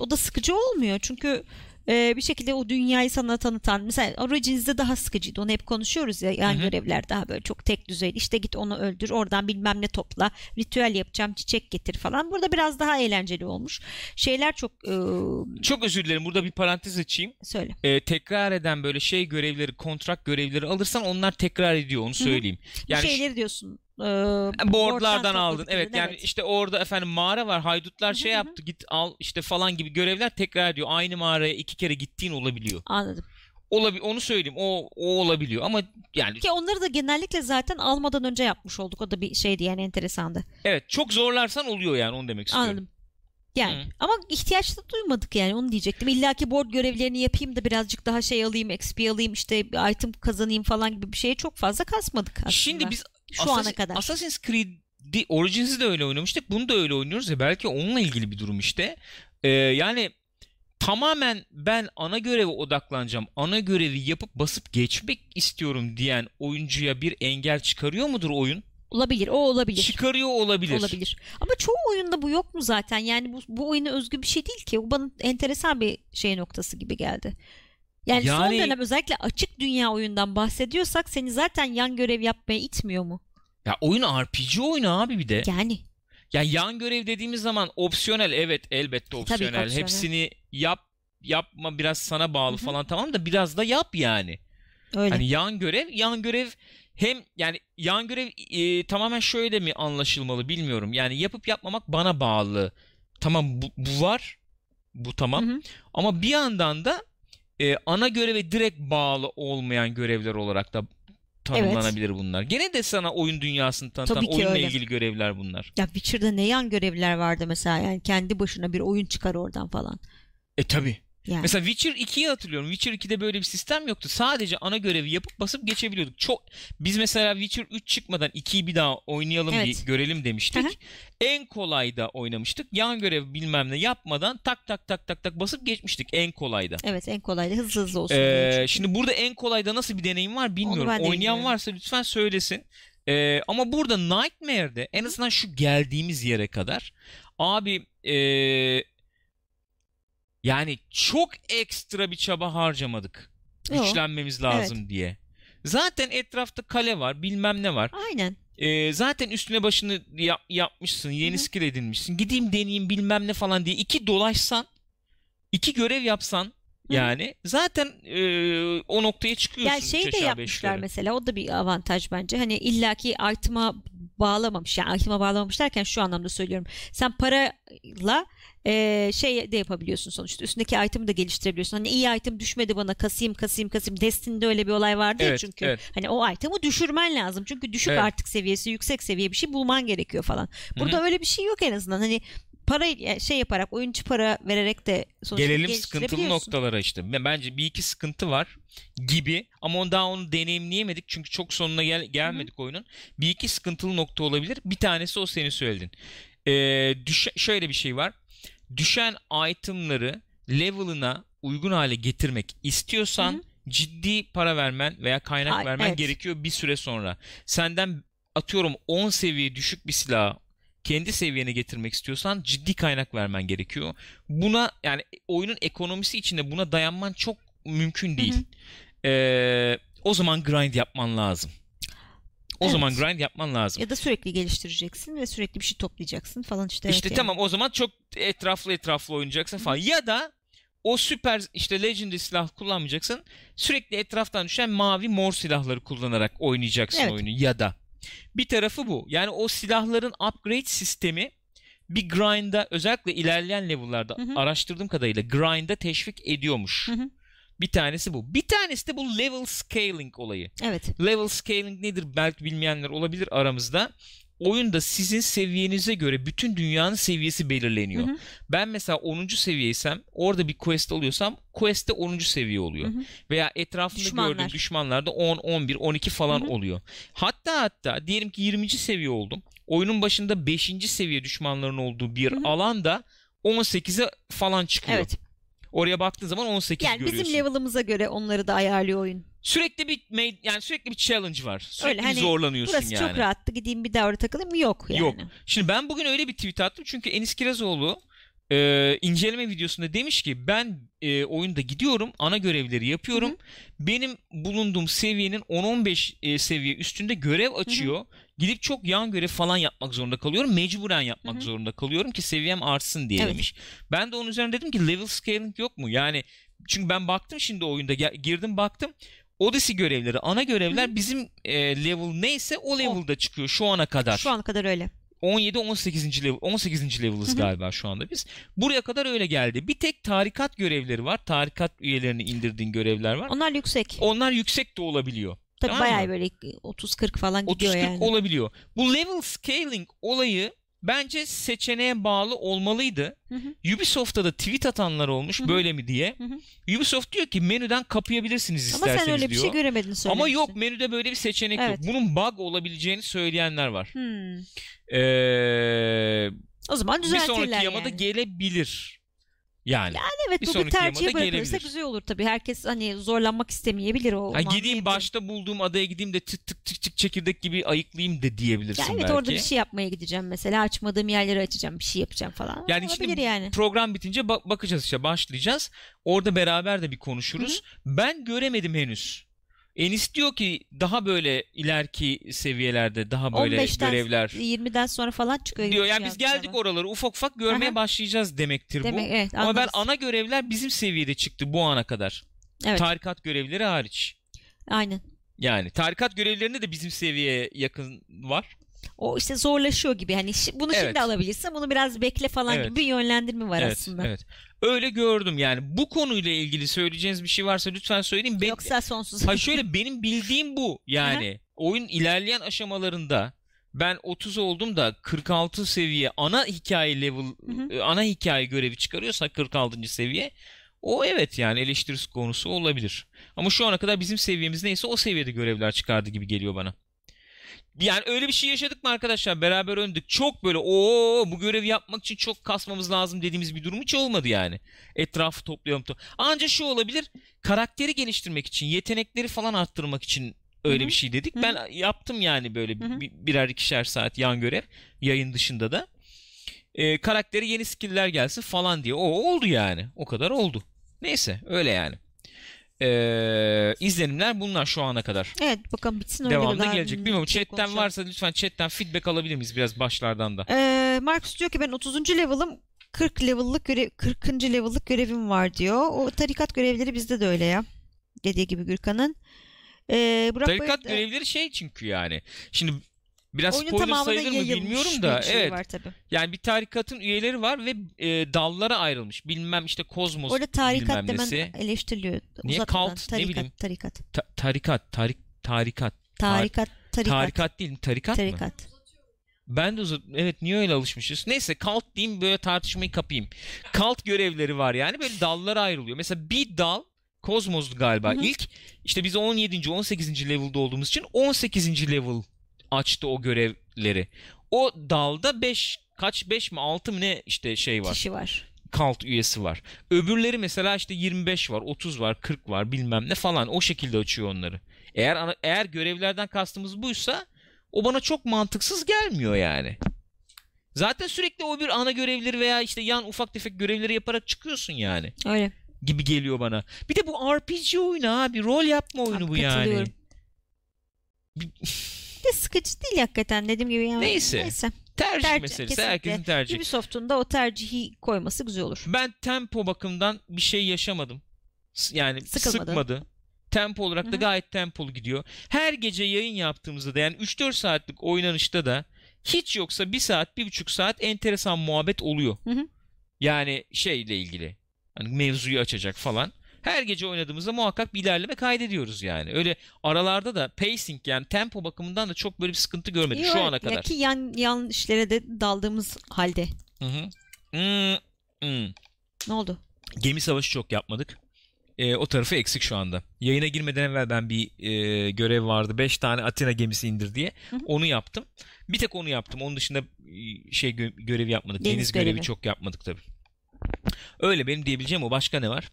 O da sıkıcı olmuyor. Çünkü e, bir şekilde o dünyayı sana tanıtan mesela Origins'de daha sıkıcıydı. Onu hep konuşuyoruz ya yan
Hı hı.
görevler daha böyle çok tek düzeyli. İşte git onu öldür, oradan bilmem ne topla, ritüel yapacağım, çiçek getir falan. Burada biraz daha eğlenceli olmuş. Şeyler çok e,
Çok özür dilerim. Burada bir parantez açayım.
söyle.
Ee, tekrar eden böyle şey görevleri, kontrat görevleri alırsan onlar tekrar ediyor. Onu söyleyeyim. Yani
şeyleri diyorsun. E,
boardlardan
board'dan
aldın.
topladıkları,
Evet yani işte orada efendim mağara var. Haydutlar şey yaptı. Git al işte falan gibi görevler tekrar ediyor. Aynı mağaraya iki kere gittiğin olabiliyor.
Anladım.
Olabi onu söyleyeyim. O o olabiliyor ama yani
Ki onları da genellikle zaten almadan önce yapmış olduk. O da bir şeydi yani enteresandı.
evet çok zorlarsan oluyor yani onu demek istiyorum.
Anladım. Yani
Hı.
ama ihtiyaç da duymadık yani onu diyecektim. İlla ki board görevlerini yapayım da birazcık daha şey alayım, XP alayım, işte item kazanayım falan gibi bir şeye çok fazla kasmadık aslında.
Şimdi biz
şu
Assassin-
ana kadar.
Assassin's Creed'i Origins'i de öyle oynamıştık. Bunu da öyle oynuyoruz ya belki onunla ilgili bir durum işte. Ee, yani tamamen ben ana göreve odaklanacağım. Ana görevi yapıp basıp geçmek istiyorum diyen oyuncuya bir engel çıkarıyor mudur oyun?
olabilir, o olabilir.
Çıkarıyor olabilir.
Olabilir. Ama çoğu oyunda bu yok mu zaten? Yani bu, bu oyuna özgü bir şey değil ki. O bana enteresan bir şey noktası gibi geldi. Yani, son
Yani-
dönem özellikle açık dünya oyundan bahsediyorsak seni zaten yan görev yapmaya itmiyor mu?
Ya oyun RPG oyunu abi bir de.
Yani
Ya yan görev dediğimiz zaman opsiyonel evet elbette opsiyonel.
opsiyonel.
Hepsini yap yapma biraz sana bağlı
Hı hı.
falan tamam da biraz da yap yani.
öyle.
Hani yan görev, yan görev hem yani yan görev e, tamamen şöyle mi anlaşılmalı bilmiyorum. Yani yapıp yapmamak bana bağlı. Tamam bu, bu var. Bu tamam.
Hı hı.
Ama bir yandan da e, ana göreve direkt bağlı olmayan görevler olarak da tanımlanabilir bunlar. Gene de sana oyun dünyasını tanıtan
Tabii
oyunla
öyle.
ilgili görevler bunlar.
Ya Witcher'da ne yan görevler vardı mesela yani kendi başına bir oyun çıkar oradan falan.
E tabi.
Yani.
Mesela Witcher 2'yi hatırlıyorum. Witcher 2'de böyle bir sistem yoktu. Sadece ana görevi yapıp basıp geçebiliyorduk. Çok biz mesela Witcher 3 çıkmadan 2'yi bir daha oynayalım
Evet.
bir görelim demiştik.
Hı.
en kolayda oynamıştık. Yan görev bilmem ne yapmadan tak tak tak tak tak basıp geçmiştik en kolayda.
Evet en kolay da hızlı hızlı olsun
Ee, şimdi burada en kolayda nasıl bir deneyim var bilmiyorum.
de
Oynayan
bilmiyorum.
varsa lütfen söylesin. Ee, ama burada Nightmare'de en azından şu geldiğimiz yere kadar abi ee, yani çok ekstra bir çaba harcamadık.
Yok.
Güçlenmemiz lazım diye. Zaten etrafta kale var, bilmem ne var.
Aynen.
Ee, zaten üstüne başını yap- yapmışsın, yeni
Hı hı.
skill edinmişsin. Gideyim deneyeyim bilmem ne falan diye iki dolaşsan, iki görev yapsan yani zaten ee, o noktaya çıkıyorsun.
Yani şey de yapmışlar
beşlere.
mesela o da bir avantaj bence. Hani illaki item'a bağlamamış. Yani item'a bağlamamış derken şu anlamda söylüyorum. Sen parayla e, şey de yapabiliyorsun sonuçta. Üstündeki item'ı da geliştirebiliyorsun. Hani iyi item düşmedi bana kasayım kasayım kasayım. Destiny'de öyle bir olay vardı ya
Evet,
çünkü.
evet.
Hani o item'ı düşürmen lazım. Çünkü düşük
Evet.
artık seviyesi yüksek seviye bir şey bulman gerekiyor falan. Burada öyle bir şey yok en azından. Hani para şey yaparak oyuncu para vererek de sonuçta
Gelelim sıkıntılı noktalara işte. Ben- Bence bir iki sıkıntı var gibi ama daha onu deneyimleyemedik çünkü çok sonuna gel gelmedik oyunun. Bir iki sıkıntılı nokta olabilir. Bir tanesi o senin söyledin. Ee, düşe- şöyle bir şey var. Düşen itemları level'ına uygun hale getirmek istiyorsan
Hı hı.
ciddi para vermen veya kaynak
Ay,
vermen
evet.
gerekiyor bir süre sonra. Senden atıyorum 10 seviye düşük bir silah kendi seviyene getirmek istiyorsan ciddi kaynak vermen gerekiyor. Buna yani oyunun ekonomisi içinde buna dayanman çok mümkün değil. Ee, o zaman grind yapman lazım. O
Evet.
zaman grind yapman lazım.
Ya da sürekli geliştireceksin ve sürekli bir şey toplayacaksın falan işte. evet
işte
yani.
tamam o zaman çok etraflı etraflı oynayacaksın falan. Ya da o süper işte legendary silah kullanmayacaksın. Sürekli etraftan düşen mavi mor silahları kullanarak oynayacaksın
Evet.
oyunu ya da. Bir tarafı bu. Yani o silahların upgrade sistemi bir grind'a özellikle ilerleyen level'larda
Hı hı.
araştırdığım kadarıyla grind'a teşvik ediyormuş.
Hı hı.
Bir tanesi bu. Bir tanesi de bu level scaling olayı.
Evet.
Level scaling nedir belki bilmeyenler olabilir aramızda. Oyunda sizin seviyenize göre bütün dünyanın seviyesi belirleniyor.
Hı hı.
Ben mesela 10. seviyeysem orada bir quest alıyorsam quest'te 10. seviye oluyor.
Hı hı.
Veya etrafında
Düşmanlar.
gördüğüm düşmanlarda 10, 11, 12 falan
Hı hı.
oluyor. Hatta hatta diyelim ki 20. seviye oldum. Oyunun başında 5. seviye düşmanların olduğu bir
Hı hı.
alanda 18'e falan çıkıyor.
Evet.
Oraya baktığın zaman 18
Yani
görüyorsun.
bizim level'ımıza göre onları da ayarlıyor oyun.
Sürekli bir yani sürekli bir challenge var. Sürekli
Öyle,
bir
hani
zorlanıyorsun
Burası
yani.
çok rahattı gideyim bir daha orada takılayım mı? Yok yani.
Yok. Şimdi ben bugün öyle bir tweet attım çünkü Enis Kirazoğlu e, inceleme videosunda demiş ki ben e, oyunda gidiyorum ana görevleri yapıyorum.
Hı
Benim bulunduğum seviyenin 10-15 e, seviye üstünde görev açıyor. Gidip çok yan görev falan yapmak zorunda kalıyorum. Mecburen yapmak
Hı hı.
zorunda kalıyorum ki seviyem artsın diye
Evet.
demiş. Ben de onun üzerine dedim ki level scaling yok mu? Yani çünkü ben baktım şimdi oyunda girdim baktım. Odyssey görevleri, ana görevler bizim e, level neyse o level'da çıkıyor şu ana kadar.
Şu ana kadar öyle.
17 18. level 18. level'ız
Hı hı.
galiba şu anda biz. Buraya kadar öyle geldi. Bir tek tarikat görevleri var. Tarikat üyelerini indirdiğin görevler var.
Onlar yüksek.
Onlar yüksek de olabiliyor.
Tabii
tamam
bayağı
mı?
böyle 30-40 falan
30
gidiyor
40
yani.
olabiliyor. Bu level scaling olayı bence seçeneğe bağlı olmalıydı.
Hı hı.
Ubisoft'ta da tweet atanlar olmuş
Hı hı.
böyle mi diye.
Hı hı.
Ubisoft diyor ki menüden kapayabilirsiniz
Ama
isterseniz
sen öyle bir
diyor.
şey göremedin söylemiştin.
Ama yok menüde böyle bir seçenek
Evet.
yok. Bunun bug olabileceğini söyleyenler var.
Hmm.
Ee,
O zaman
bir
düzeltirler
sonraki yamada
yani.
gelebilir. Yani.
Evet
bir
bu bir
sonraki
tercih
yamada
bırakılırsa güzel olur tabii. Herkes hani zorlanmak istemeyebilir o.
Ha, gideyim başta bulduğum adaya gideyim de tık tık tık tık çekirdek gibi ayıklayayım de diyebilirsin
Ya evet
belki.
orada bir şey yapmaya gideceğim mesela. Açmadığım yerleri açacağım. Bir şey yapacağım falan.
Yani
Olabilir
şimdi
yani.
program bitince ba- bakacağız işte başlayacağız. Orada beraber de bir konuşuruz. Ben göremedim henüz. Enis diyor ki daha böyle ileriki seviyelerde daha böyle
15'ten
görevler
20'den sonra falan çıkıyor.
diyor. Yani biz geldik oraları ufak ufak görmeye
Aha.
başlayacağız demektir
Demek,
bu.
evet,
Ama ben ana görevler bizim seviyede çıktı bu ana kadar.
Evet.
Tarikat görevleri hariç.
Aynen.
Yani tarikat görevlerinde de bizim seviyeye yakın var.
O işte zorlaşıyor gibi. Hani bunu
Evet.
şimdi alabilirsin. Bunu biraz bekle falan
Evet.
gibi bir yönlendirme var
evet,
aslında.
evet. Öyle gördüm yani. Bu konuyla ilgili söyleyeceğiniz bir şey varsa lütfen söyleyin. Ben,
Yoksa sonsuz.
ha şöyle benim bildiğim bu. Yani oyun ilerleyen aşamalarında ben 30 oldum da 46 seviye ana hikaye level
Hı
e, ana hikaye görevi çıkarıyorsa 46. seviye o evet yani eleştirisi konusu olabilir. Ama şu ana kadar bizim seviyemiz neyse o seviyede görevler çıkardı gibi geliyor bana. Yani öyle bir şey yaşadık mı arkadaşlar? Beraber öndük. Çok böyle o bu görevi yapmak için çok kasmamız lazım dediğimiz bir durum hiç olmadı yani. Etrafı toplayalım. To Anca şu olabilir. Karakteri geliştirmek için, yetenekleri falan arttırmak için öyle
Hı hı.
bir şey dedik.
Hı hı.
Ben yaptım yani böyle bir- birer ikişer saat yan görev yayın dışında da. Ee, karaktere yeni skill'ler gelsin falan diye. O oldu yani. O kadar oldu. Neyse öyle yani. Ee, izlenimler bunlar şu ana kadar.
Evet bakalım bitsin öyle
Devamlı gelecek. Bilmiyorum chatten
konuşalım.
varsa lütfen chatten feedback alabilir miyiz biraz başlardan da.
Ee, Marcus diyor ki ben 30. level'ım 40 level'lık görev 40. level'lık görevim var diyor. O tarikat görevleri bizde de öyle ya. Dediği gibi Gürkan'ın. Ee, Burak
Tarikat
Bayır
görevleri şey çünkü yani. Şimdi biraz
oyunun
spoiler
tamamına
sayılır mı
yayılmış
bilmiyorum da.
bir şey
evet.
var tabii.
Yani bir tarikatın üyeleri var ve e, dallara ayrılmış. Bilmem işte kozmos
Orada tarikat
bilmem
demen
nesi.
eleştiriliyor.
Niye?
Uzatmadan.
Kalt, ne
tarikat,
bileyim.
Tarikat.
Ta- tarikat, tarik, tarikat.
Tarikat. Tarikat.
Tarikat değil? Tarikat, mı?
Tarikat.
Ben de uzat... Evet niye öyle alışmışız? Neyse kalt diyeyim böyle tartışmayı kapayım. Kalt görevleri var yani böyle dallara ayrılıyor. Mesela bir dal Kozmos'du galiba
Hı hı.
ilk. İşte biz 17. 18. level'da olduğumuz için 18. level açtı o görevleri. O dalda 5 kaç 5 mi 6 mı ne işte şey var.
Kişi var.
Kalt üyesi var. Öbürleri mesela işte 25 var, 30 var, 40 var bilmem ne falan o şekilde açıyor onları. Eğer eğer görevlerden kastımız buysa o bana çok mantıksız gelmiyor yani. Zaten sürekli o bir ana görevleri veya işte yan ufak tefek görevleri yaparak çıkıyorsun yani
Öyle.
gibi geliyor bana. Bir de bu RPG oyunu abi, rol yapma oyunu
Abi
bu yani.
De sıkıcı değil hakikaten dediğim gibi. Yani.
Neyse.
Neyse.
Tercih
Tercih,
meselesi,
kesinlikle.
herkesin tercihi.
Ubisoft'un da o tercihi koyması güzel olur.
Ben tempo bakımından bir şey yaşamadım. Yani
Sıkılmadın.
sıkmadı. Tempo olarak da
hı.
gayet tempolu gidiyor. Her gece yayın yaptığımızda da yani 3-4 saatlik oynanışta da hiç yoksa 1 saat, 1,5 saat enteresan muhabbet oluyor.
Hı hı.
Yani şeyle ilgili. Hani mevzuyu açacak falan. Her gece oynadığımızda muhakkak bir ilerleme kaydediyoruz yani. Öyle aralarda da pacing yani tempo bakımından da çok böyle bir sıkıntı görmedim şu ana
ya
kadar.
Ki yan, yan işlere de daldığımız halde.
Hı hı. Hmm, hmm.
Ne oldu?
Gemi savaşı çok yapmadık. Ee, o tarafı eksik şu anda. Yayına girmeden evvel ben bir e, görev vardı. 5 tane Atina gemisi indir diye.
Hı hı.
Onu yaptım. Bir tek onu yaptım. Onun dışında e, şey gö- görevi yapmadık.
Deniz
Deniz, görevi
görevi.
çok yapmadık tabii. Öyle benim diyebileceğim o. Başka ne var?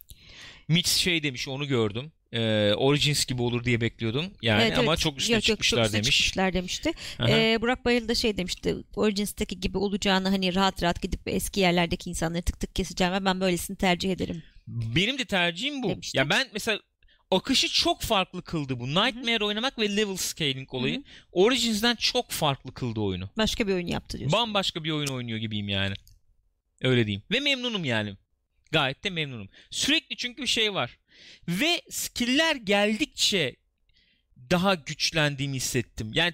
Mitch şey demiş onu gördüm. Ee, Origins gibi olur diye bekliyordum. Yani
Evet,
ama
evet.
çok üstüne
Yok, yok, çok
çıkmışlar
üstüne
demiş.
çıkmışlar demişti.
Aha.
Ee, Burak Bayıl da şey demişti. Origins'teki gibi olacağını hani rahat rahat gidip eski yerlerdeki insanları tık tık keseceğim ve ben böylesini tercih ederim.
Benim de tercihim bu.
Demişti.
Ya ben mesela akışı çok farklı kıldı bu. Nightmare oynamak ve level scaling olayı.
Hı hı.
Origins'den çok farklı kıldı oyunu.
Başka bir oyun yaptı diyorsun.
Bambaşka bir oyun oynuyor gibiyim yani. Öyle diyeyim. Ve memnunum yani. Gayet de memnunum. Sürekli çünkü bir şey var. Ve skill'ler geldikçe daha güçlendiğimi hissettim. Yani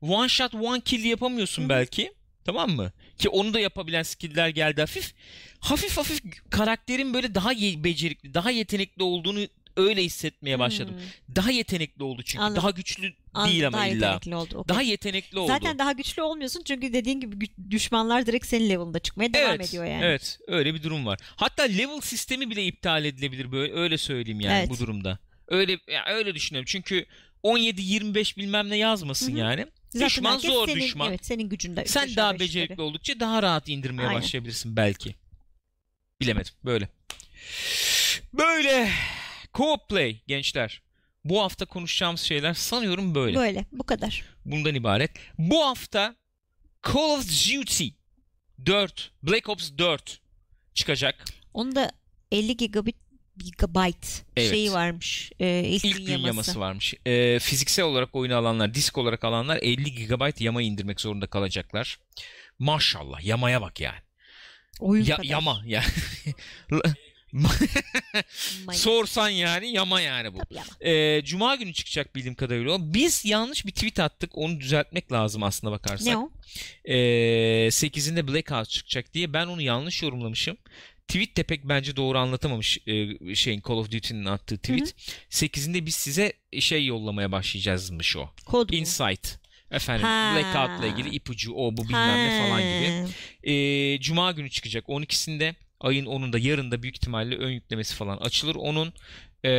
one shot one kill yapamıyorsun
Hı
belki. Tamam mı? Ki onu da yapabilen skill'ler geldi hafif. Hafif hafif karakterin böyle daha becerikli, daha yetenekli olduğunu öyle hissetmeye başladım.
Hmm.
Daha yetenekli oldu çünkü.
Anladım.
Daha güçlü
An-
değil ama
daha
illa.
yetenekli oldu. okey.
Daha yetenekli oldu.
Zaten daha güçlü olmuyorsun çünkü dediğin gibi düşmanlar direkt senin level'ında çıkmaya devam
evet,
ediyor yani.
Evet, öyle bir durum var. Hatta level sistemi bile iptal edilebilir böyle öyle söyleyeyim yani
Evet.
bu durumda. Öyle ya öyle düşünüyorum. Çünkü 17 25 bilmem ne yazmasın
Hı hı.
yani.
Zaten
düşman zor
senin,
düşman.
Evet senin gücünde.
Sen daha becerikli
yukarı.
oldukça daha rahat indirmeye
Aynen.
başlayabilirsin belki. Bilemedim. Böyle. Böyle. Co-op play gençler. Bu hafta konuşacağımız şeyler sanıyorum böyle.
Böyle bu kadar.
Bundan ibaret. Bu hafta Call of Duty 4, Black Ops 4 çıkacak.
Onda 50 gigabit gigabyte
Evet.
şeyi varmış. E, ilk,
İlk
gün
gün
yaması.
yaması varmış. Ee, fiziksel olarak oyunu alanlar, disk olarak alanlar 50 GB yama indirmek zorunda kalacaklar. Maşallah yamaya bak yani.
Oyun
Ya,
kadar.
yama ya. Sorsan yani yama yani bu.
Tabii yama.
Ee, Cuma günü çıkacak bildiğim kadarıyla o. Biz yanlış bir tweet attık. Onu düzeltmek lazım aslında bakarsak.
Ne o?
Ee, 8'inde Blackout çıkacak diye ben onu yanlış yorumlamışım. Tweet de pek bence doğru anlatamamış e, şeyin Call of Duty'nin attığı tweet. 8'inde biz size şey yollamaya başlayacağızmış o.
Kod mu?
Insight. Efendim
Ha.
Blackout'la ilgili ipucu o bu bilmem ne falan gibi. Ee, Cuma günü çıkacak 12'sinde ayın 10'unda yarın da büyük ihtimalle ön yüklemesi falan açılır. Onun ee,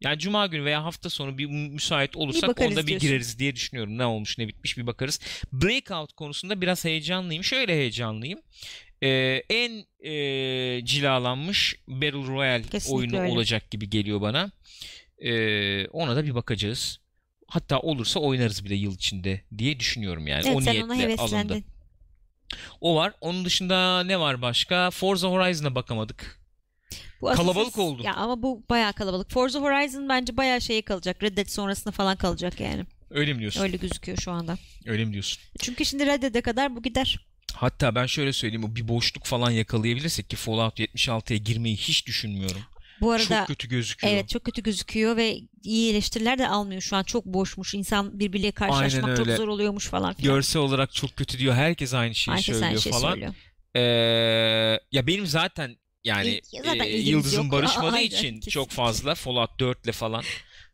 yani Cuma günü veya hafta sonu bir mü- müsait olursak
bakarız
onda bir
diyorsun.
gireriz diye düşünüyorum. Ne olmuş ne bitmiş bir bakarız. Breakout konusunda biraz heyecanlıyım. Şöyle heyecanlıyım. Ee, en ee, cilalanmış Battle Royale
Kesinlikle
oyunu
öyle.
olacak gibi geliyor bana. Ee, ona da bir bakacağız. Hatta olursa oynarız bile yıl içinde diye düşünüyorum yani.
Evet
o
sen
niyetle
ona
alındı. O var. Onun dışında ne var başka? Forza Horizon'a bakamadık.
Bu
Kalabalık oldu.
Ya ama bu bayağı kalabalık. Forza Horizon bence bayağı şeye kalacak. Red Dead sonrasında falan kalacak yani.
Öyle mi diyorsun?
Öyle gözüküyor şu anda.
Öyle mi diyorsun?
Çünkü şimdi Red Dead'e kadar bu gider.
Hatta ben şöyle söyleyeyim. O bir boşluk falan yakalayabilirsek ki Fallout 76'ya girmeyi hiç düşünmüyorum.
Bu arada
Çok kötü gözüküyor.
evet çok kötü gözüküyor ve iyi eleştiriler de almıyor şu an. Çok boşmuş. İnsan birbiriyle karşılaşmak çok zor oluyormuş falan filan.
Görsel olarak çok kötü diyor. Herkes aynı şeyi
Herkes
söylüyor
aynı şey
falan.
söylüyor.
Ee, ya benim zaten yani
İlk- zaten
e, yıldızım
yok.
barışmadığı
Aynen,
için
kesinlikle.
çok fazla Fallout 4'le falan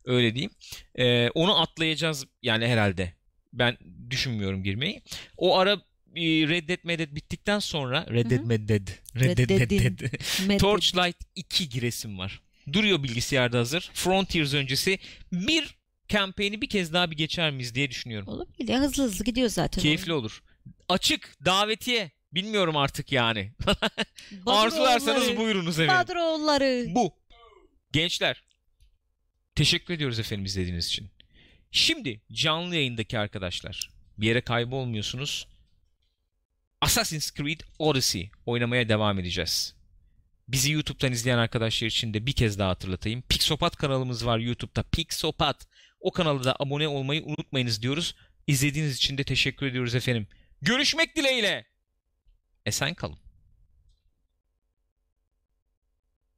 öyle diyeyim. Ee, onu atlayacağız yani herhalde. Ben düşünmüyorum girmeyi. O ara Red Dead bittikten sonra Red Dead. Medet Red Dead. Medet
Mad
Torchlight 2 giresim var. Duruyor bilgisayarda hazır. Frontiers öncesi bir kampanyayı bir kez daha bir geçer miyiz diye düşünüyorum.
Olabilir ya hızlı hızlı gidiyor zaten.
Keyifli olur. Açık davetiye. Bilmiyorum artık yani. Arzularsanız buyurunuz efendim.
Badroğulları.
Bu. Gençler. Teşekkür ediyoruz efendim izlediğiniz için. Şimdi canlı yayındaki arkadaşlar bir yere kaybolmuyorsunuz. Assassin's Creed Odyssey oynamaya devam edeceğiz. Bizi YouTube'dan izleyen arkadaşlar için de bir kez daha hatırlatayım. Pixopat kanalımız var YouTube'da. Pixopat. O kanala da abone olmayı unutmayınız diyoruz. İzlediğiniz için de teşekkür ediyoruz efendim. Görüşmek dileğiyle. Esen kalın.